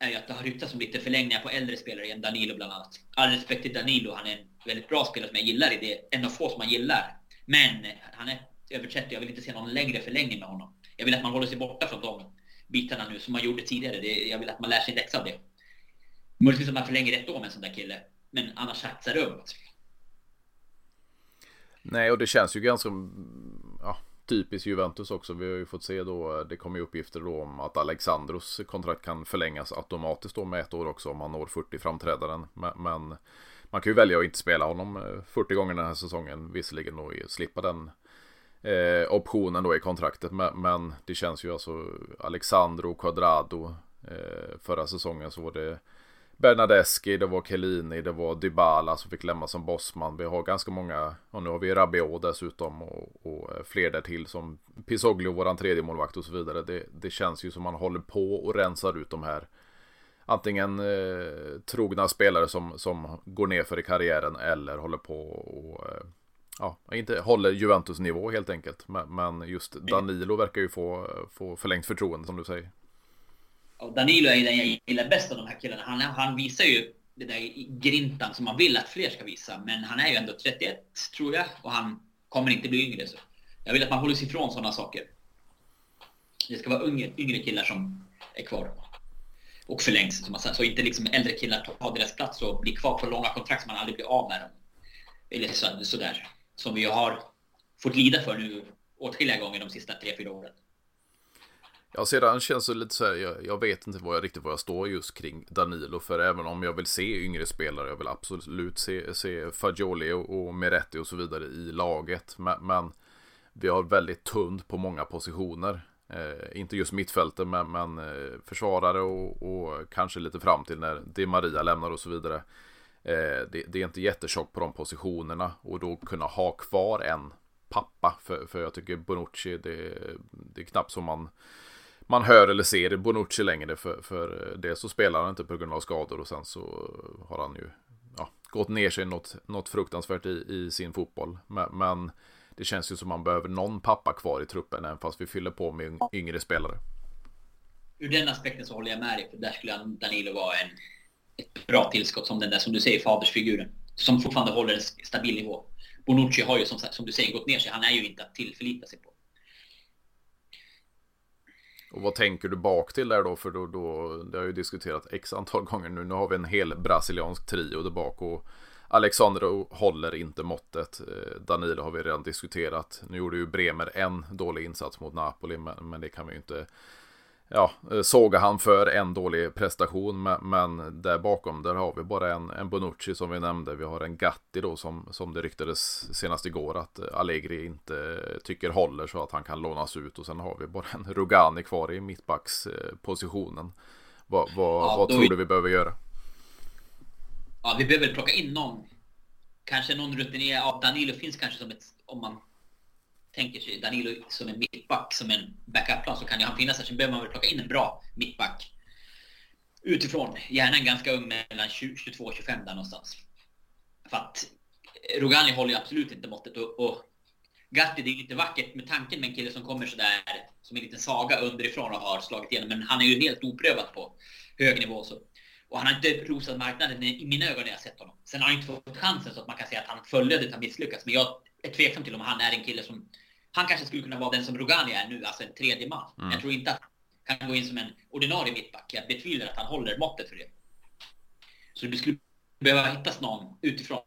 är ju att det har ryktats om lite förlängningar på äldre spelare än Danilo bland annat. All respekt till Danilo, han är en väldigt bra spelare som jag gillar i det. En av få som man gillar. Men han är över 30, jag vill inte se någon längre förlängning med honom. Jag vill att man håller sig borta från de bitarna nu som man gjorde tidigare. Det, jag vill att man lär sig läxa av det. Möjligtvis att man förlänger ett år med en sån där kille. Men annars satsar dumt. Nej, och det känns ju ganska typiskt Juventus också. Vi har ju fått se då, det kommer ju uppgifter då om att Alexandros kontrakt kan förlängas automatiskt då med ett år också om han når 40 framträdanden. Men, men man kan ju välja att inte spela honom eh, 40 gånger den här säsongen visserligen och slippa den eh, optionen då i kontraktet. Men, men, det känns ju alltså Alexandro Quadrado eh, förra säsongen så var det Bernadeschi, det var Kellini, det var Dybala som fick lämna som bossman. Vi har ganska många, och nu har vi Rabiot dessutom och, och eh, fler där till som Pisoglio, våran tredje målvakt och så vidare. Det, det känns ju som man håller på och rensar ut de här antingen eh, trogna spelare som, som går ner för i karriären eller håller på och eh, ja, inte håller Juventus nivå helt enkelt. Men, men just Danilo verkar ju få, få förlängt förtroende som du säger. Och Danilo är ju den jag gillar bäst av de här killarna. Han, han visar ju det där grintan som man vill att fler ska visa. Men han är ju ändå 31 tror jag och han kommer inte bli yngre. Så jag vill att man håller sig ifrån sådana saker. Det ska vara yngre, yngre killar som är kvar. Och förlängs. Så inte liksom äldre killar tar deras plats och blir kvar på långa kontrakt så man aldrig blir av med dem. Eller sådär som vi har fått lida för nu åtskilliga gånger de sista tre, fyra åren. Ja, sedan känns det lite så här, jag, jag, vet inte vad jag, riktigt vad jag står just kring Danilo, för även om jag vill se yngre spelare, jag vill absolut se, se Fagioli och, och Meretti och så vidare i laget, men, men vi har väldigt tunt på många positioner. Eh, inte just mittfältet, men, men eh, försvarare och, och, kanske lite fram till när Di Maria lämnar och så vidare. Eh, det, det, är inte jättetjockt på de positionerna och då kunna ha kvar en pappa. För, för jag tycker Bonucci, det, det är knappt som man, man hör eller ser Bonucci längre. För, för eh, dels så spelar han inte på grund av skador och sen så eh, har han ju ja, gått ner sig något, något fruktansvärt i, i sin fotboll. Men, men det känns ju som man behöver någon pappa kvar i truppen även fast vi fyller på med yngre spelare. Ur den aspekten så håller jag med dig. För där skulle Danilo vara en ett bra tillskott som den där, som du säger, fadersfiguren. Som fortfarande håller en stabil nivå. Bonucci har ju som, som du säger gått ner sig. Han är ju inte att tillförlita sig på. Och vad tänker du bak till där då? För då, då, det har ju diskuterat x antal gånger nu. Nu har vi en hel brasiliansk trio där bak och Alexandro håller inte måttet. Eh, Danilo har vi redan diskuterat. Nu gjorde ju Bremer en dålig insats mot Napoli, men, men det kan vi ju inte ja, eh, såga han för en dålig prestation. Men där bakom där har vi bara en, en Bonucci som vi nämnde. Vi har en Gatti då som, som det ryktades senast igår att eh, Allegri inte tycker håller så att han kan lånas ut. Och sen har vi bara en Rugani kvar i mittbackspositionen. Vad, vad, ja, vad tror vi... du vi behöver göra? Ja, vi behöver plocka in någon. Kanske någon rutinerad. Ja, Danilo finns kanske som ett, om man tänker sig Danilo som en mittback, som en backup-plan, så kan ju han finnas där. Sen behöver man väl plocka in en bra mittback. Utifrån. Gärna en ganska ung, mellan 22 och 25 där någonstans. För att Rogani håller ju absolut inte måttet. Och, och Gatti, det är lite vackert med tanken med en kille som kommer sådär som en liten saga underifrån och har slagit igenom. Men han är ju helt oprövad på hög nivå. Så. Och han har inte rosat marknaden i mina ögon när jag sett honom. Sen har han inte fått chansen så att man kan säga att han fullödigt har misslyckats. Men jag är tveksam till om han är en kille som Han kanske skulle kunna vara den som Rogani är nu, alltså en tredje man. Mm. Jag tror inte att han kan gå in som en ordinarie mittback. Jag betvivlar att han håller måttet för det. Så det skulle behöva hittas någon utifrån.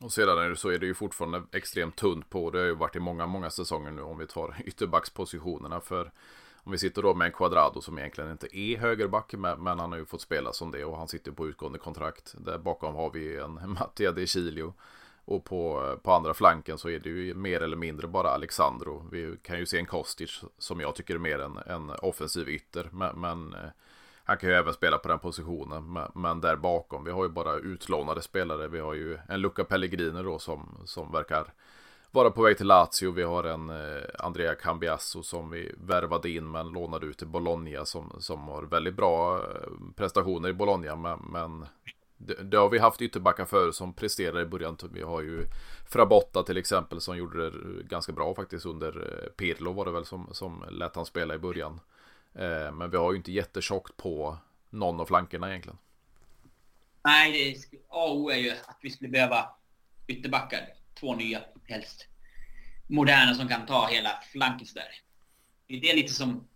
Och sedan är det så är det ju fortfarande extremt tunt på. Det har ju varit i många, många säsonger nu om vi tar ytterbackspositionerna. För om vi sitter då med en Quadrado som egentligen inte är högerback, men, han har ju fått spela som det och han sitter på utgående kontrakt. Där bakom har vi en Mattia De Chilio. Och på, på andra flanken så är det ju mer eller mindre bara Alexandro. Vi kan ju se en Kostic som jag tycker är mer en, en offensiv ytter. Men, men eh, han kan ju även spela på den positionen. Men, men, där bakom, vi har ju bara utlånade spelare. Vi har ju en Luca Pellegrini då som, som verkar vara på väg till Lazio. Vi har en eh, Andrea Cambiasso som vi värvade in men lånade ut till Bologna som, som har väldigt bra eh, prestationer i Bologna. Men, men det, det, har vi haft ytterbackar för som presterade i början. Vi har ju Frabotta till exempel som gjorde det ganska bra faktiskt under eh, Pirlo var det väl som, som lät han spela i början. Eh, men vi har ju inte jättetjockt på någon av flankerna egentligen. Nej, det, A och O är ju att vi skulle behöva ytterbackar. Två nya helst. Moderna som kan ta hela flanken sådär. Det är lite som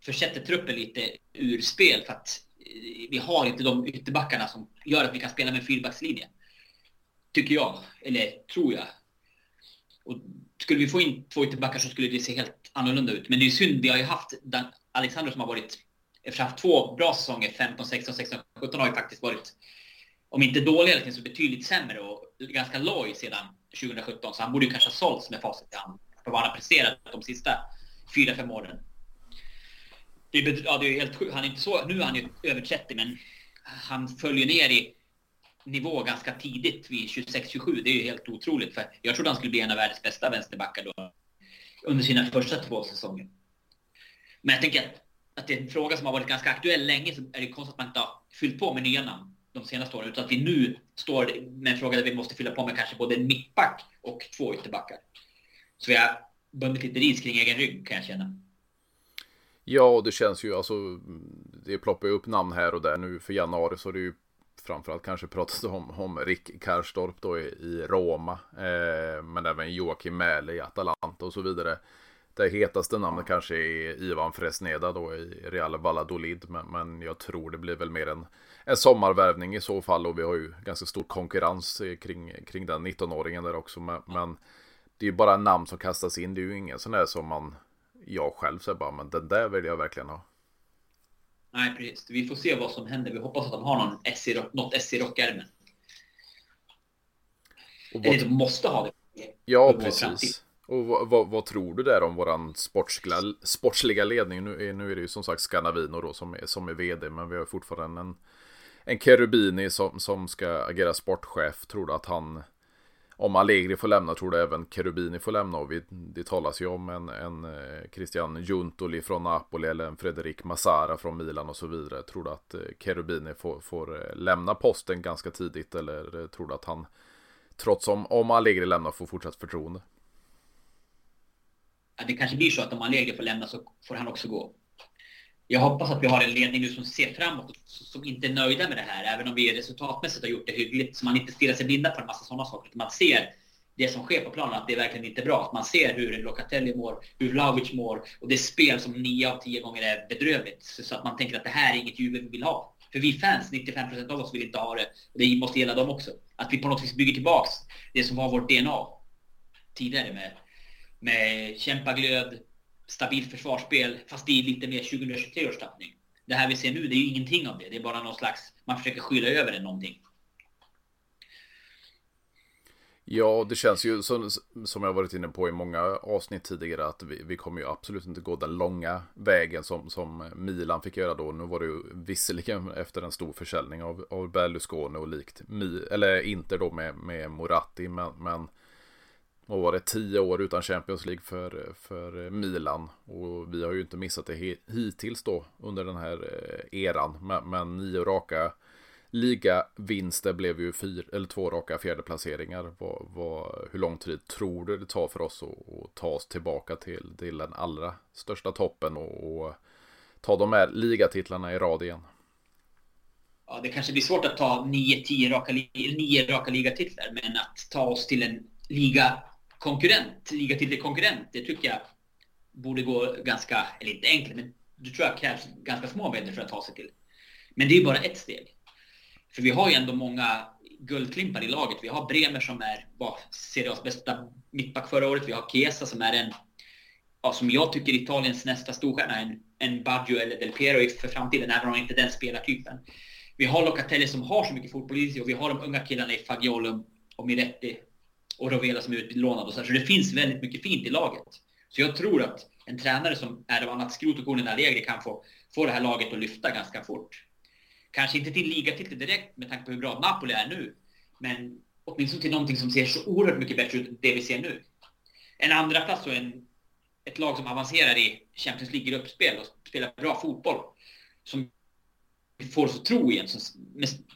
försätter truppen lite ur spel för att vi har inte de ytterbackarna som gör att vi kan spela med fyrbackslinje. Tycker jag, eller tror jag. Och skulle vi få in två ytterbackar så skulle det se helt annorlunda ut. Men det är synd, vi har ju haft Alexander som har varit, efter haft två bra säsonger, 15, 16, 16, 17 har ju faktiskt varit, om inte dåliga, så betydligt sämre och ganska loj sedan 2017. Så han borde ju kanske ha sålts med facit i hand för vad han har presterat de sista fyra, fem åren. Det är, ja, det är helt sjukt. Han är inte så, nu är han ju över 30, men han följer ner i nivå ganska tidigt vid 26-27. Det är ju helt otroligt. För jag trodde han skulle bli en av världens bästa vänsterbackar då, under sina första två säsonger. Men jag tänker att, att det är en fråga som har varit ganska aktuell länge, så är det konstigt att man inte har fyllt på med nya namn de senaste åren. Utan att vi nu står med en fråga där vi måste fylla på med kanske både en mittback och två ytterbackar. Så vi har bundit lite ris kring egen rygg kan jag känna. Ja, det känns ju alltså. Det ploppar ju upp namn här och där nu för januari så är det ju framförallt kanske pratat om, om Rick Karstorp då i, i Roma. Eh, men även Joakim Mähle i Atalanta och så vidare. Det hetaste namnet kanske är Ivan Fresneda då i Real Valladolid. Men, men jag tror det blir väl mer en, en sommarvärvning i så fall. Och vi har ju ganska stor konkurrens kring, kring den 19-åringen där också. Men, men det är ju bara namn som kastas in. Det är ju ingen sån där som man, jag själv säger bara, men den där vill jag verkligen ha. Nej, precis. Vi får se vad som händer. Vi hoppas att de har någon S i, något S i rockärmen. Eller de måste ha det. Ja, precis. Och vad, vad, vad, tror du där om våran sportsliga, sportsliga ledning? Nu är, nu är det ju som sagt Scanavino då som är, som är vd, men vi har fortfarande en, en Cherubini som, som ska agera sportchef. Tror du att han, om Allegri får lämna, tror du även Cherubini får lämna? Och vi, det talas ju om en, en eh, Christian Juntoli från Napoli eller en Fredrik Massara från Milan och så vidare. Tror du att eh, Cherubini får, får eh, lämna posten ganska tidigt eller tror du att han, trots om, om Allegri lämnar, får fortsatt förtroende? det kanske blir så att om Allegri får lämna så får han också gå. Jag hoppas att vi har en ledning nu som ser framåt och som inte är nöjda med det här, även om vi resultatmässigt har gjort det hyggligt. Så man inte stirrar sig blinda på en massa sådana saker. Man ser det som sker på planen, att det verkligen inte är bra. Att man ser hur Locatelli mår, hur Vlahovic mår och det spel som nio av tio gånger är bedrövligt. Så att man tänker att det här är inget Juve vi vill ha. För vi fans, 95 procent av oss vill inte ha det. Och det måste gälla dem också. Att vi på något vis bygger tillbaks det som var vårt DNA tidigare med med kämpaglöd, stabilt försvarsspel, fast det är lite mer 2023 års tappning. Det här vi ser nu, det är ju ingenting av det. Det är bara någon slags, man försöker skylla över det någonting. Ja, det känns ju som, som jag varit inne på i många avsnitt tidigare att vi, vi kommer ju absolut inte gå den långa vägen som, som Milan fick göra då. Nu var det ju visserligen efter en stor försäljning av, av Berlusconi och likt, eller inte då med, med Moratti, men, men vad var det, tio år utan Champions League för, för Milan. Och vi har ju inte missat det hittills då under den här eh, eran. Men, men nio raka ligavinster blev ju fyra, eller två raka fjärdeplaceringar. Vad, vad, hur lång tid tror du det tar för oss att, att ta oss tillbaka till, till den allra största toppen och, och ta de här ligatitlarna i rad igen? Ja, det kanske blir svårt att ta nio, tio raka, nio raka ligatitlar, men att ta oss till en liga konkurrent, liga till konkurrent, det tycker jag borde gå ganska, eller inte enkelt, men det tror jag krävs ganska små medel för att ta sig till. Men det är bara ett steg. För vi har ju ändå många guldklimpar i laget. Vi har Bremer som är var Serie bästa mittback förra året. Vi har Chiesa som är en, ja, som jag tycker Italiens nästa storstjärna, en, en Baggio eller Del Piero för framtiden, även om han inte är den spelartypen. Vi har Locatelli som har så mycket fotboll i sig och vi har de unga killarna i Fagiolo och Miretti och Rovela som är utlånad och så. Så det finns väldigt mycket fint i laget. Så jag tror att en tränare som är av annat skrot och korn än Allegri kan få, få det här laget att lyfta ganska fort. Kanske inte till ligatitel direkt med tanke på hur bra Napoli är nu. Men åtminstone till någonting som ser så oerhört mycket bättre ut än det vi ser nu. En andra plats och en, ett lag som avancerar i Champions League-gruppspel och spelar bra fotboll. Som får oss att tro igen. Som,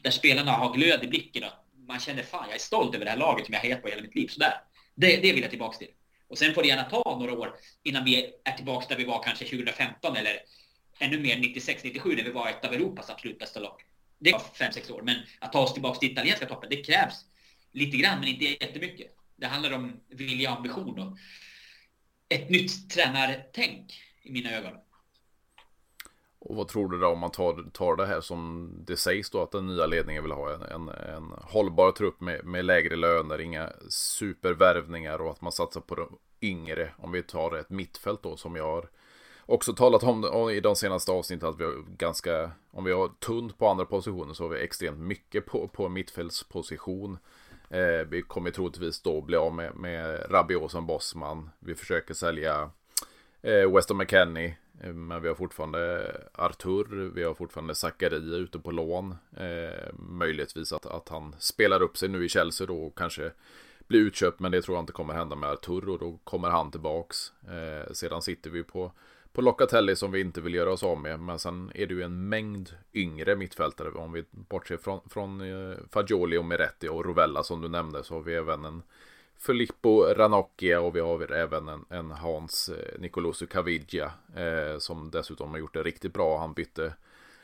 där spelarna har glöd i blicken. Man känner fan, jag är stolt över det här laget som jag har på hela mitt liv. Sådär. Det, det vill jag tillbaka till. Och sen får det gärna ta några år innan vi är tillbaka där vi var kanske 2015 eller ännu mer 96-97 när vi var ett av Europas absolut bästa lag. Det var 5-6 år, men att ta oss tillbaka till italienska toppen, det krävs lite grann, men inte jättemycket. Det handlar om vilja och ambition och ett nytt tränartänk i mina ögon. Och vad tror du då om man tar, tar det här som det sägs då att den nya ledningen vill ha en, en, en hållbar trupp med, med lägre löner, inga supervärvningar och att man satsar på de yngre. Om vi tar ett mittfält då som jag har också talat om i de senaste avsnitten att vi har ganska, om vi har tunt på andra positioner så har vi extremt mycket på, på mittfältsposition. Eh, vi kommer troligtvis då bli av med, med Rabiot som bossman. Vi försöker sälja eh, Weston McKennie. Eh, men vi har fortfarande Artur, vi har fortfarande Zakaria ute på lån. Eh, möjligtvis att, att han spelar upp sig nu i Chelsea då och kanske blir utköpt. Men det tror jag inte kommer hända med Artur och då kommer han tillbaks. Eh, sedan sitter vi på på Locatelli som vi inte vill göra oss av med. Men sen är det ju en mängd yngre mittfältare. Om vi bortser från, från eh, Fagioli och Meretti och Rovella som du nämnde så har vi även en Filippo Ranocchia och vi har även en, en Hans eh, Nicolosu Caviglia eh, som dessutom har gjort det riktigt bra. Han bytte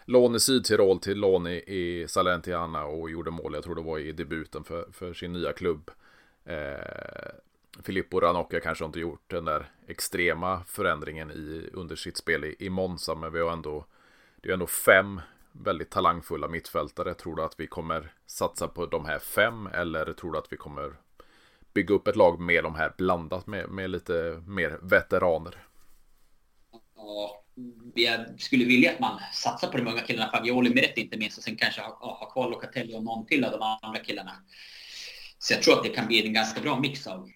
lån i Sydtirol till lån i, i Salentiana och gjorde mål, jag tror det var i debuten för, för sin nya klubb. Eh, Filippo Ranocchia kanske inte gjort den där extrema förändringen i, under sitt spel i, i Monza, men vi har ändå, det är ändå fem väldigt talangfulla mittfältare. Tror du att vi kommer satsa på de här fem eller tror du att vi kommer bygga upp ett lag med de här blandat med, med lite mer veteraner? Ja, jag skulle vilja att man satsar på de unga killarna, Fagioli med rätt inte minst, och sen kanske ha, ha kvar Locatelli och någon till av de andra killarna. Så jag tror att det kan bli en ganska bra mix av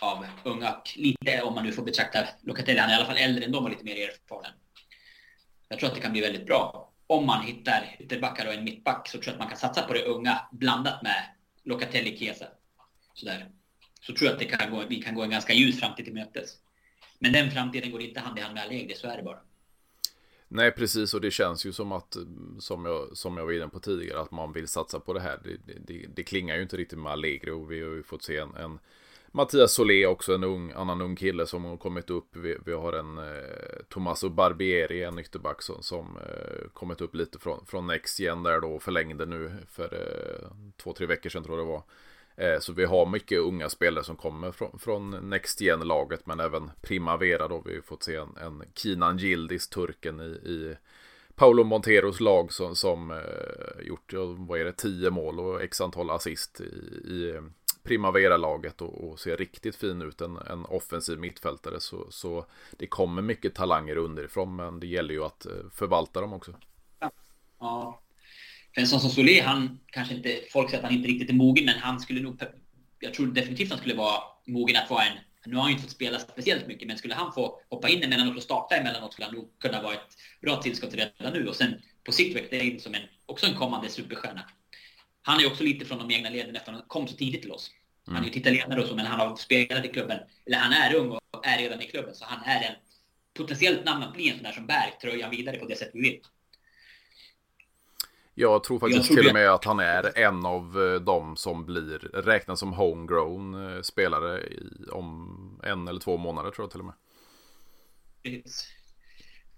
av unga, lite om man nu får betrakta Locatelli, han är i alla fall äldre än dem och lite mer erfaren. Jag tror att det kan bli väldigt bra. Om man hittar ytterbackar och en mittback så tror jag att man kan satsa på det unga blandat med Locatelli, Chiesa. Sådär. Så tror jag att det kan gå, vi kan gå en ganska ljus framtid till mötes. Men den framtiden går inte hand i hand med Allegri, så är det bara. Nej, precis, och det känns ju som att, som jag, som jag var inne på tidigare, att man vill satsa på det här. Det, det, det klingar ju inte riktigt med Allegri och vi har ju fått se en, en Mattias Solé också, en ung, annan ung kille som har kommit upp. Vi, vi har en eh, Tommaso Barbieri, en ytterback som, som eh, kommit upp lite från, från Next Gen där då, och förlängde nu för eh, två, tre veckor sedan tror jag det var. Eh, så vi har mycket unga spelare som kommer från, från Next Gen-laget, men även Primavera då. Vi har fått se en, en Kinan Gildis, turken i, i Paolo Monteros lag som, som eh, gjort, vad är det, tio mål och x antal assist i, i Primavera-laget och, och, ser riktigt fin ut, en, en offensiv mittfältare. Så, så det kommer mycket talanger underifrån, men det gäller ju att eh, förvalta dem också. Ja. För en sån som Solé, han kanske inte, folk säger att han inte riktigt är mogen, men han skulle nog, jag tror definitivt han skulle vara mogen att vara en, nu har han ju inte fått spela speciellt mycket, men skulle han få hoppa in emellanåt och starta emellanåt skulle han nog kunna vara ett bra tillskott redan nu och sen på sikt växte in som en, också en kommande superstjärna han är också lite från de egna leden efter att han kom så tidigt till oss. Han är ju mm. italienare och så, men han har spelat i klubben. Eller han är ung och är redan i klubben, så han är en potentiellt namn att bli en sån där som bär tröjan vidare på det sätt vi vill. Jag tror faktiskt jag till och med att han är en av eh, dem som blir räknas som homegrown eh, spelare i, om en eller två månader tror jag till och med. Precis.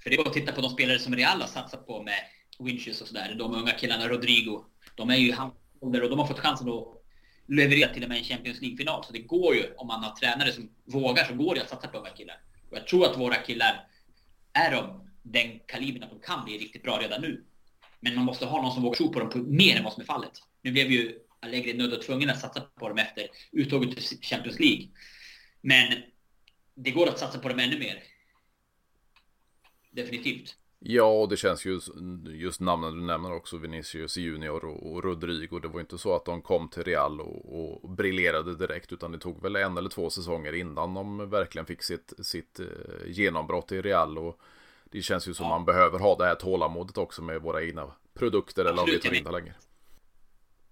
För det är bara att titta på de spelare som Real har satsat på med Winches och sådär. De unga killarna, Rodrigo, de är ju ålder och de har fått chansen att leverera till och med en Champions League-final. Så det går ju, om man har tränare som vågar, så går det att satsa på de här killarna. Och jag tror att våra killar är de den kalibern att de kan bli riktigt bra redan nu. Men man måste ha någon som vågar tro på dem på mer än vad som är fallet. Nu blev ju Allegri nödd och tvungen att satsa på dem efter uttåget till Champions League. Men det går att satsa på dem ännu mer. Definitivt. Ja, och det känns ju just namnen du nämner också, Vinicius Junior och, och Rodrigo. Det var inte så att de kom till Real och, och briljerade direkt, utan det tog väl en eller två säsonger innan de verkligen fick sitt, sitt eh, genombrott i Real. Och det känns ju som ja. man behöver ha det här tålamodet också med våra egna produkter eller om vi tar in talangen.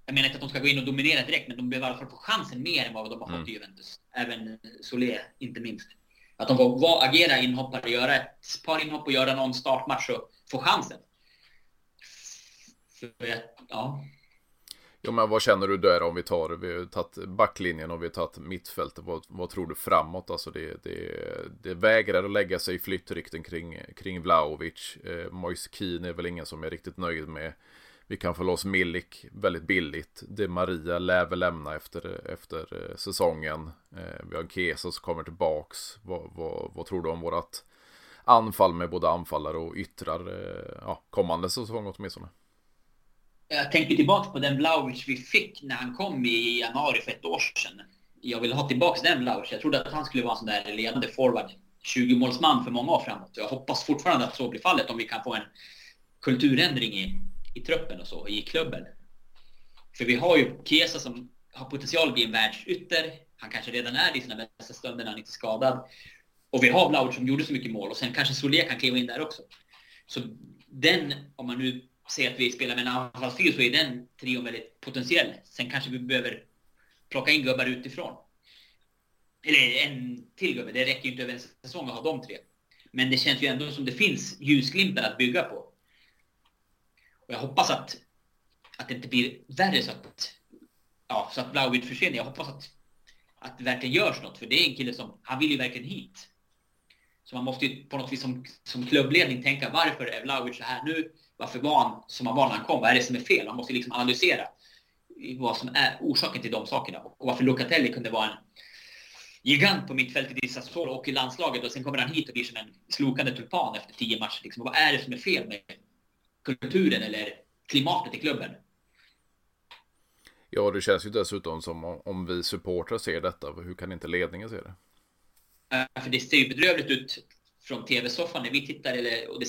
Jag menar inte att de ska gå in och dominera direkt, men de behöver i alla fall få chansen mer än vad de har fått mm. i Juventus. Även Solé, inte minst. Att de får vara, agera inhoppare, göra ett par inhopp och göra någon startmatch och få chansen. För, ja. Ja, men vad känner du där om vi tar, vi har tagit backlinjen och vi har tagit mittfältet. Vad, vad tror du framåt? Alltså det, det, det vägrar att lägga sig i flyttrykten kring, kring Vlaovic. Eh, Moise Keane är väl ingen som är riktigt nöjd med. Vi kan få loss Milik väldigt billigt. Det Maria lär väl lämna efter, efter eh, säsongen. Eh, vi har Kesa som kommer tillbaks. Vad, vad, vad tror du om vårat anfall med både anfallare och yttrar eh, ja, kommande säsong åtminstone? Jag tänker tillbaka på den Vlaovic vi fick när han kom i januari för ett år sedan. Jag vill ha tillbaka den Vlaovic. Jag trodde att han skulle vara en sån där ledande forward. 20-målsman för många år framåt. Jag hoppas fortfarande att så blir fallet om vi kan få en kulturändring i, i truppen och så, i klubben. För vi har ju Kesa som har potential att bli en världsytter. Han kanske redan är i sina bästa stunder när han inte är skadad. Och vi har Vlahovic som gjorde så mycket mål och sen kanske Solé kan kliva in där också. Så den, om man nu se att vi spelar med en anfallstrio, så är den trion väldigt potentiell. Sen kanske vi behöver plocka in gubbar utifrån. Eller en till gubbe. Det räcker ju inte över en säsong att ha de tre. Men det känns ju ändå som det finns ljusglimtar att bygga på. Och jag hoppas att, att det inte blir värre så att, ja, så att Blauvitt försvinner. Jag hoppas att, att det verkligen görs något. För det är en kille som, han vill ju verkligen hit. Så man måste ju på något vis som, som klubbledning tänka varför är Vlahovic så här nu? Varför var han som han var när han kom? Vad är det som är fel? Man måste liksom analysera vad som är orsaken till de sakerna. Och varför Locatelli kunde vara en gigant på mittfältet i Sassuolo och i landslaget och sen kommer han hit och blir som en slokande tulpan efter tio matcher. Liksom. vad är det som är fel med kulturen eller klimatet i klubben? Ja, det känns ju dessutom som om vi supportrar ser detta, hur kan inte ledningen se det? För det ser ju bedrövligt ut från tv-soffan när vi tittar. Eller, och det,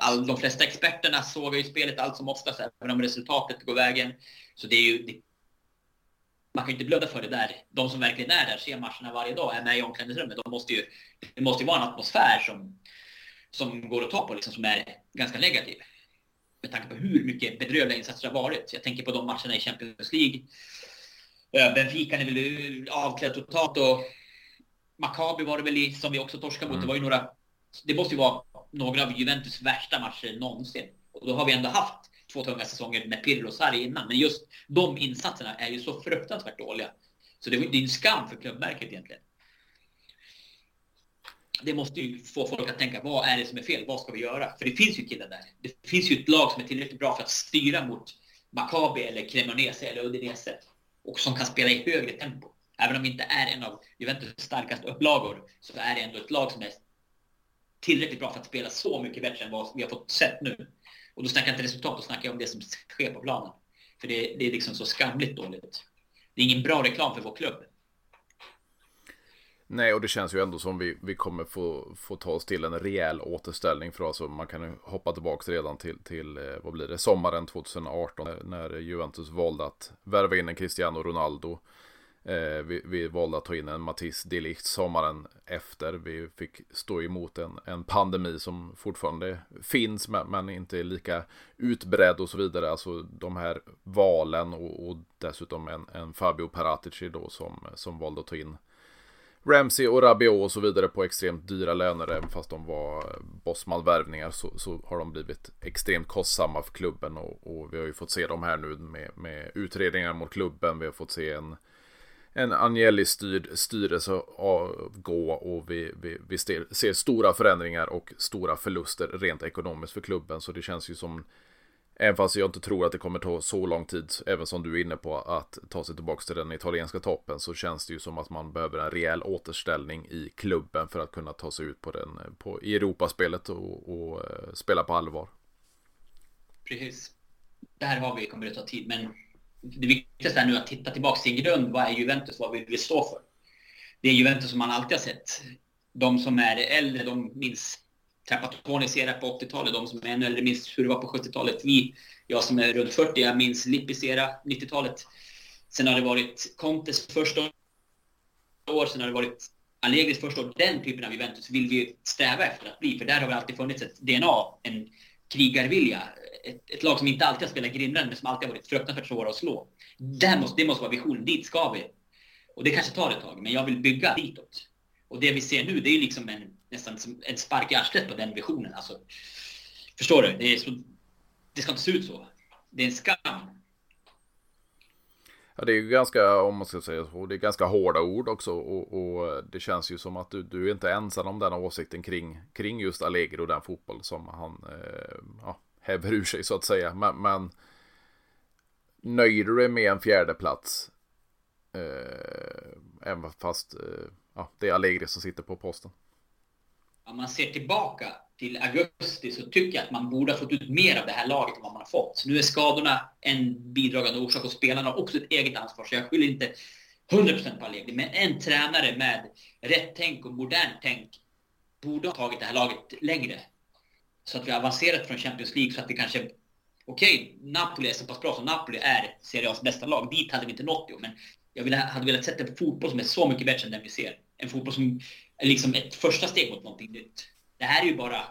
all, de flesta experterna såg ju spelet allt som oftast, även om resultatet går vägen. Så det är ju, det, man kan ju inte blunda för det där. De som verkligen är där, ser matcherna varje dag, är med i omklädningsrummet. De måste ju, det måste ju vara en atmosfär som, som går att ta på, liksom, som är ganska negativ. Med tanke på hur mycket bedrövliga insatser det har varit. Jag tänker på de matcherna i Champions League. Benfica är väl avklädd totalt och Maccabi var det väl i, som vi också torskade mot. Mm. Det var ju några det måste ju vara några av Juventus värsta matcher någonsin. Och då har vi ändå haft två tunga säsonger med Pirlo och Sarri innan. Men just de insatserna är ju så fruktansvärt dåliga. Så det, är en skam för klubbmärket egentligen. Det måste ju få folk att tänka, vad är det som är fel? Vad ska vi göra? För det finns ju killar där. Det finns ju ett lag som är tillräckligt bra för att styra mot Maccabi eller Cremonese eller Udinese. Och som kan spela i högre tempo. Även om vi inte är en av Juventus starkaste upplagor så är det ändå ett lag som är tillräckligt bra för att spela så mycket bättre än vad vi har fått sett nu. Och då snackar jag inte resultat, då snackar jag om det som sker på planen. För det, det är liksom så skamligt dåligt. Det är ingen bra reklam för vår klubb. Nej, och det känns ju ändå som vi, vi kommer få, få ta oss till en rejäl återställning. För alltså, man kan ju hoppa tillbaka redan till, till eh, vad blir det, sommaren 2018 när Juventus valde att värva in en Cristiano Ronaldo. Eh, vi, vi, valde att ta in en Matisse Delicht sommaren efter. Vi fick stå emot en, en pandemi som fortfarande finns men, men, inte är lika utbredd och så vidare. Alltså de här valen och, och dessutom en, en Fabio Paratici då som, som valde att ta in Ramsey och Rabiot och så vidare på extremt dyra löner. Även fast de var Bosman-värvningar så, så, har de blivit extremt kostsamma för klubben. Och, och, vi har ju fått se dem här nu med, med utredningar mot klubben. Vi har fått se en en Agnelli-styrd styrelse avgå och vi, vi, vi ser stora förändringar och stora förluster rent ekonomiskt för klubben. Så det känns ju som Även fast jag inte tror att det kommer ta så lång tid, även som du är inne på, att ta sig tillbaka till den italienska toppen så känns det ju som att man behöver en rejäl återställning i klubben för att kunna ta sig ut på den, på, i Europaspelet och, och eh, spela på allvar. Precis. Där har vi, kommer det ta tid, men det viktigaste är nu att titta tillbaka till grund. Vad är Juventus? Vad vill vi stå för? Det är Juventus som man alltid har sett. De som är äldre, de minns Trapattoni era på 80-talet. De som är ännu äldre minns hur det var på 70-talet. Vi, jag som är runt 40, jag minns Lippis era, 90-talet. Sen har det varit Contes första år, sen har det varit Allegris första år. Den typen av Juventus vill vi sträva efter att bli, för där har det alltid funnits ett DNA, en krigarvilja. Ett, ett lag som inte alltid har spelat grindande, men som alltid har varit fruktansvärt svåra att slå. Det måste, det måste vara visionen, dit ska vi. Och det kanske tar ett tag, men jag vill bygga ditåt. Och det vi ser nu, det är liksom en, nästan som en spark i arslet på den visionen. Alltså, förstår du? Det, är så, det ska inte se ut så. Det är en skam. Ja, det är ju ganska, om man ska säga så, det är ganska hårda ord också och, och det känns ju som att du, du är inte ensam om den åsikten kring, kring just Allegri och den fotboll som han eh, ja, häver ur sig så att säga. Men, men nöjer du dig med en fjärde plats eh, även fast eh, ja, det är Allegri som sitter på posten. Om man ser tillbaka till augusti så tycker jag att man borde ha fått ut mer av det här laget än vad man har fått. Nu är skadorna en bidragande orsak och spelarna har också ett eget ansvar. Så jag skyller inte 100% på Allegri. Men en tränare med rätt tänk och modernt tänk borde ha tagit det här laget längre. Så att vi har avancerat från Champions League så att det kanske Okej, okay, Napoli är så pass bra som Napoli är Serie A's bästa lag. Dit hade vi inte nått ju, men jag ville, hade velat sätta en fotboll som är så mycket bättre än den vi ser. En fotboll som är liksom ett första steg mot någonting nytt. Det här är ju bara...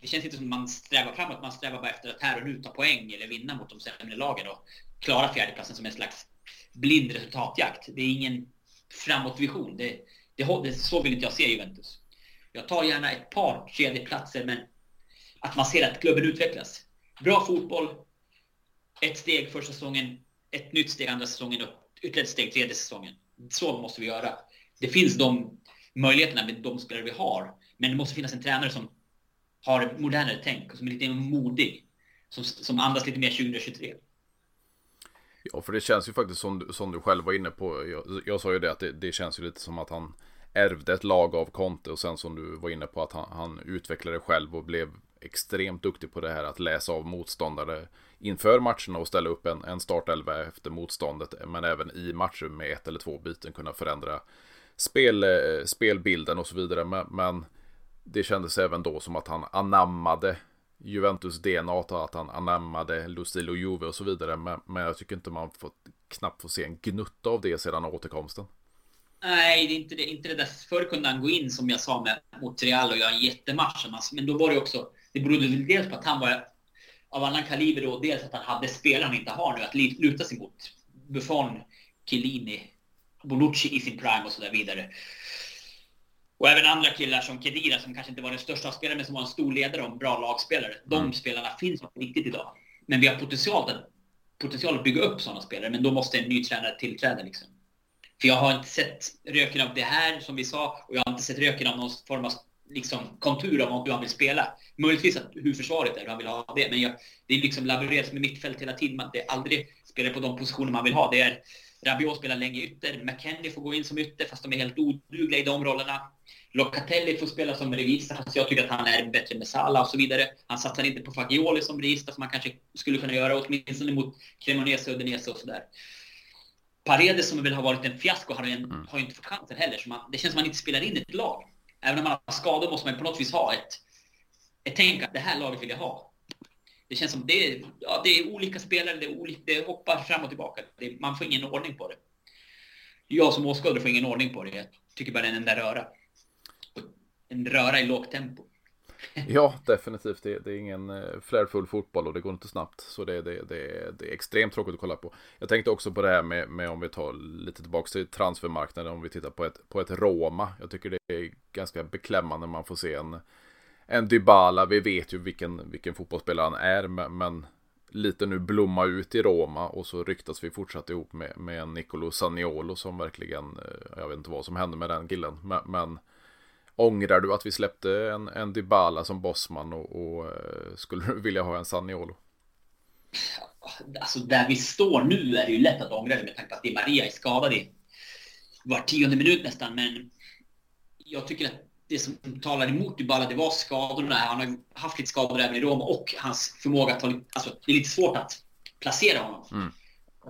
Det känns inte som att man strävar framåt, man strävar bara efter att här och nu ta poäng eller vinna mot de sämre lagen och klara fjärdeplatsen som en slags blind resultatjakt. Det är ingen framåtvision. Det, det, det, så vill inte jag se Juventus. Jag tar gärna ett par tredjeplatser, men att man ser att klubben utvecklas. Bra fotboll, ett steg första säsongen, ett nytt steg andra säsongen och ytterligare ett steg tredje säsongen. Så måste vi göra. Det finns de möjligheterna med de spelare vi har. Men det måste finnas en tränare som har ett modernare tänk och som är lite modig. Som, som andas lite mer 2023. Ja, för det känns ju faktiskt som, som du själv var inne på. Jag, jag sa ju det att det, det, känns ju lite som att han ärvde ett lag av Conte och sen som du var inne på att han, han utvecklade själv och blev extremt duktig på det här att läsa av motståndare inför matcherna och ställa upp en, en startelva efter motståndet. Men även i matcher med ett eller två byten kunna förändra spel, eh, spelbilden och så vidare. Men, men det kändes även då som att han anammade Juventus DNA, att han anammade Lucilo Juve och så vidare. Men, men jag tycker inte man får, knappt får se en gnutta av det sedan återkomsten. Nej, det är inte det. Inte det där. Förr kunde han gå in som jag sa med, mot Real och göra en jättematch. Men alltså, då var det också, det berodde väl dels på att han var av annan kaliber och dels att han hade spelare han inte har nu att luta sig mot. Buffon, Chiellini, Bonucci i sin prime och så där vidare. Och även andra killar som Kedira som kanske inte var den största spelaren men som var en stor ledare och en bra lagspelare. De mm. spelarna finns inte riktigt idag. Men vi har potential att, potential att bygga upp sådana spelare men då måste en ny tränare tillträda. Liksom. För jag har inte sett röken av det här som vi sa och jag har inte sett röken av någon form av liksom, kontur av hur han vill spela. Möjligtvis att, hur försvaret är, hur han vill ha det. Men jag, det är liksom laborerat med mittfält hela tiden. Man, det är aldrig spelar på de positioner man vill ha. Det är Rabiot spelar länge ytter. McKennie får gå in som ytter fast de är helt odugliga i de rollerna. Locatelli får spela som regista fast jag tycker att han är bättre med Salah och så vidare. Han satsar inte på Fagioli som regista som man kanske skulle kunna göra åtminstone mot Cremonese och Udinese och sådär. Paredes som väl har varit en fiasko har, en, mm. inte fått chansen heller. Så man, det känns som att man inte spelar in ett lag. Även om man har skador måste man på något vis ha ett, ett tänk att det här laget vill jag ha. Det känns som det är, ja, det är olika spelare, det, är olika, det hoppar fram och tillbaka. Det, man får ingen ordning på det. Jag som åskådare får ingen ordning på det. Jag tycker bara det är en enda röra. En röra i lågt tempo. Ja, definitivt. Det, det, är ingen eh, flärfull fotboll och det går inte snabbt. Så det, det, det, det är extremt tråkigt att kolla på. Jag tänkte också på det här med, med om vi tar lite tillbaka till transfermarknaden. Om vi tittar på ett, på ett Roma. Jag tycker det är ganska beklämmande när man får se en, en Dybala. Vi vet ju vilken, vilken fotbollsspelare han är. Men, men lite nu blomma ut i Roma och så ryktas vi fortsatt ihop med, med en Nicolo Saniolo som verkligen, eh, jag vet inte vad som hände med den killen, men, men Ångrar du att vi släppte en, en Dybala som bossman och, och uh, skulle du vilja ha en Saniolo? Alltså där vi står nu är det ju lätt att ångra det med tanke på att Di Maria är skadad i var tionde minut nästan. Men jag tycker att det som talar emot Dybala, det var skadorna. Han har haft lite skador även i Roma och hans förmåga att ta Alltså, det är lite svårt att placera honom. Mm.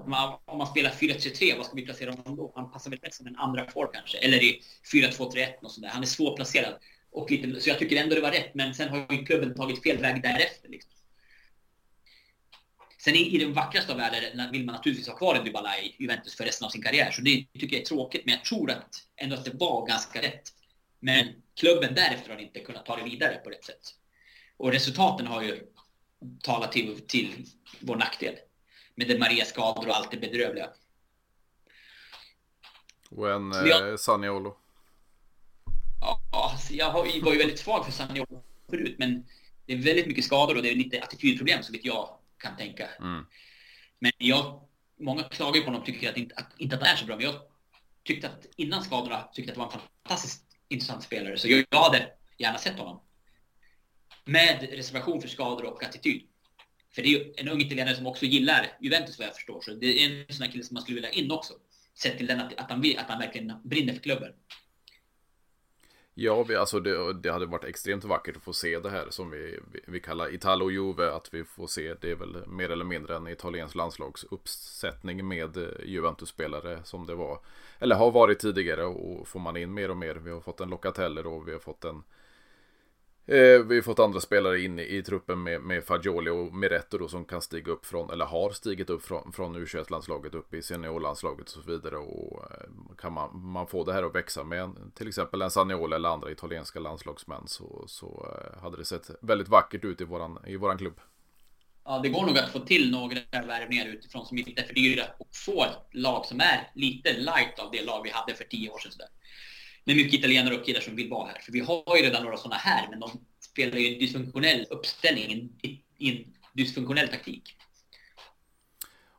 Om man, om man spelar 4-3-3, vad ska vi placera honom då? Han passar väl bäst som en andra for kanske. Eller i 4-2-3-1 och sådär. Han är svårplacerad. Och lite, så jag tycker ändå det var rätt. Men sen har ju klubben tagit fel väg därefter. Liksom. Sen i, i den vackraste av världar vill man naturligtvis ha kvar en Dybala i Juventus för resten av sin karriär. Så det tycker jag är tråkigt. Men jag tror att ändå att det var ganska rätt. Men klubben därefter har inte kunnat ta det vidare på rätt sätt. Och resultaten har ju talat till, till vår nackdel. Med det Maria skador och allt det bedrövliga. Och en eh, Saniolo. Ja, alltså jag var ju väldigt svag för Saniolo förut, men det är väldigt mycket skador och det är lite attitydproblem så vitt jag kan tänka. Mm. Men jag, många klagar på honom och tycker att inte, att inte att han är så bra, men jag tyckte att innan skadorna tyckte att det var en fantastiskt intressant spelare. Så jag, jag hade gärna sett honom. Med reservation för skador och attityd. För det är ju en ung italienare som också gillar Juventus vad jag förstår. Så det är en sån här kille som man skulle vilja in också. Sett till den att, att, han, att han verkligen brinner för klubben. Ja, vi, alltså det, det, hade varit extremt vackert att få se det här som vi, vi, vi kallar Italo-Juve. Att vi får se, det är väl mer eller mindre en italiensk landslagsuppsättning med eh, Juventus-spelare som det var. Eller har varit tidigare och får man in mer och mer. Vi har fått en Locatelli och vi har fått en Eh, vi har fått andra spelare in i, i truppen med, med Fagioli och Miretto då som kan stiga upp från, eller har stigit upp från, från U21-landslaget upp i seniorlandslaget och så vidare. Och eh, kan man, man få det här att växa med till exempel en Saniolo eller andra italienska landslagsmän så, så eh, hade det sett väldigt vackert ut i våran, i våran klubb. Ja, det går nog att få till några värvningar utifrån som inte är för dyra och få ett lag som är lite light av det lag vi hade för tio år sedan. Med mycket italienare och killar som vill vara här. För vi har ju redan några sådana här, men de spelar ju en dysfunktionell uppställning, i en dysfunktionell taktik.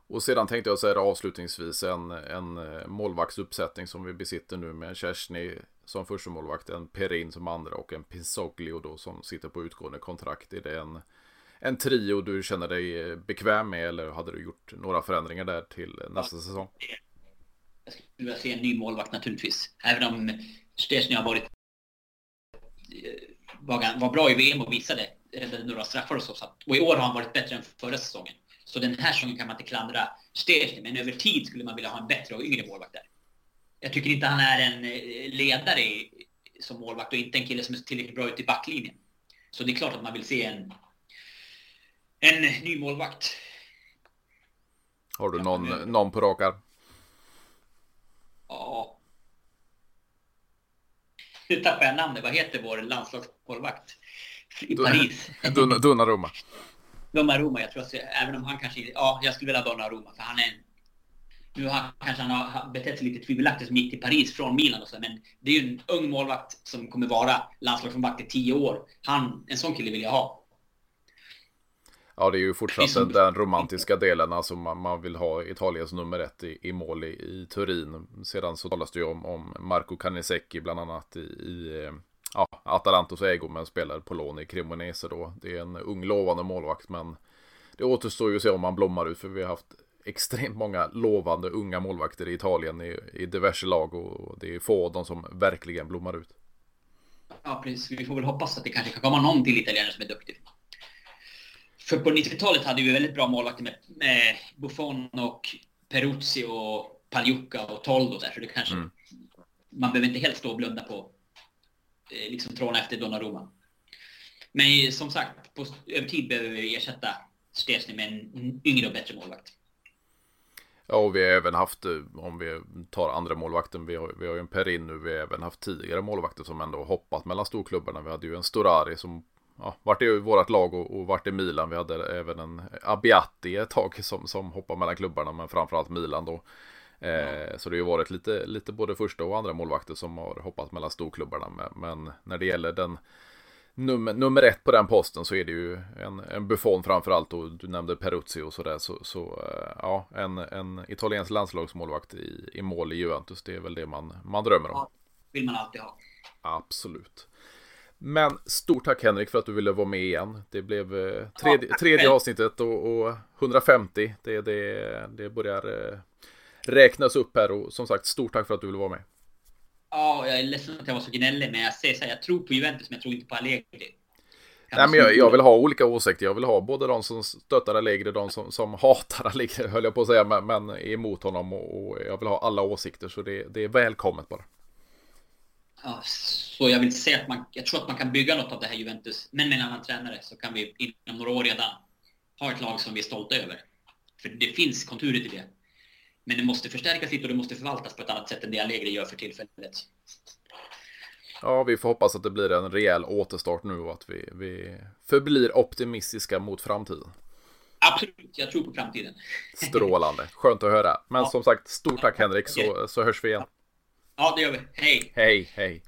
Och sedan tänkte jag säga avslutningsvis en, en eh, målvaktsuppsättning som vi besitter nu med Kersny som första målvakt, en Perin som andra och en Pinsoglio då som sitter på utgående kontrakt. Är det en, en trio du känner dig eh, bekväm med eller hade du gjort några förändringar där till nästa ja, säsong? Jag skulle vilja se en ny målvakt naturligtvis. Även om Szczesny har varit eh, var, var bra i VM och visade några straffar och så. Och i år har han varit bättre än förra säsongen. Så den här säsongen kan man inte klandra Szczesny, men över tid skulle man vilja ha en bättre och yngre målvakt där. Jag tycker inte han är en eh, ledare som målvakt och inte en kille som är tillräckligt bra ute i backlinjen. Så det är klart att man vill se en, en ny målvakt. Har du någon, någon på rak arm? Ja. Nu tappar jag namnet. Vad heter vår landslagsmålvakt? I Paris. Donnarumma. Donnarumma, jag tror att även om han kanske Ja, jag skulle vilja ha Donnarumma för han är en... Nu har, kanske han har betett sig lite tvivelaktigt som gick till Paris från Milan och så, men det är ju en ung målvakt som kommer vara landslagsmålvakt i tio år. Han, en sån kille vill jag ha. Ja, det är ju fortsatt den, den romantiska delen. Alltså man, man, vill ha Italiens nummer ett i, i mål i, i, Turin. Sedan så talas det ju om, om Marco Canisecchi bland annat i, i ja, Atalantos ägo men spelar på lån i Cremonese då. Det är en ung lovande målvakt men det återstår ju att se om han blommar ut för vi har haft extremt många lovande unga målvakter i Italien i, i diverse lag och det är få av dem som verkligen blommar ut. Ja, precis. Vi får väl hoppas att det kanske kan komma någon till italienare som är duktig. För på 90-talet hade vi väldigt bra målvakter med, med Buffon och Peruzzi och Pagliuca och Toldo där, så det kanske... Mm. Man behöver inte helt stå och blunda på eh, liksom tråna efter Donnarumma. Men som sagt, på, över tid behöver vi ersätta Stesny med en yngre och bättre målvakt. Ja, och vi har även haft, eh, om vi tar andra målvakten, vi har, vi har ju en Perin nu, vi har även haft tidigare målvakter som ändå hoppat mellan storklubbarna. Vi hade ju en Storari som ja, vart i vårt lag och, och vart i Milan. Vi hade även en Abiati ett tag som, som hoppar mellan klubbarna, men framförallt Milan då. Eh, så det har ju varit lite, lite både första och andra målvakter som har hoppat mellan storklubbarna. Men, men när det gäller den nummer, nummer ett på den posten så är det ju en, en Buffon framförallt och du nämnde Peruzzi och sådär. Så, så eh, ja, en, en italiensk landslagsmålvakt i, i mål i Juventus, det är väl det man, man drömmer om. Ja, vill man alltid ha. Absolut. Men stort tack Henrik för att du ville vara med igen. Det blev eh, tredje, tredje avsnittet och, och 150. Det, det, det börjar eh, räknas upp här och som sagt stort tack för att du ville vara med. Ja, jag är ledsen att jag var så gnällig, men jag säger så här, jag tror på Juventus, men jag tror inte på Allegri. Nej, men jag, jag, vill ha olika åsikter. Jag vill ha både de som stöttar Allegri och de som, som hatar Allegri, höll jag på att säga, men, men emot honom. Och, och, jag vill ha alla åsikter, så det, det är välkommet bara. Ja, så jag vill säga att man, jag tror att man kan bygga något av det här Juventus, men med en annan tränare så kan vi inom några år redan ha ett lag som vi är stolta över. För det finns konturer till det. Men det måste förstärkas lite och det måste förvaltas på ett annat sätt än det Allegri gör för tillfället. Ja, vi får hoppas att det blir en rejäl återstart nu och att vi, vi förblir optimistiska mot framtiden. Absolut, jag tror på framtiden. Strålande, skönt att höra. Men ja. som sagt, stort tack Henrik så, så hörs vi igen. Ja, det gör vi. Hej! Hej, hej!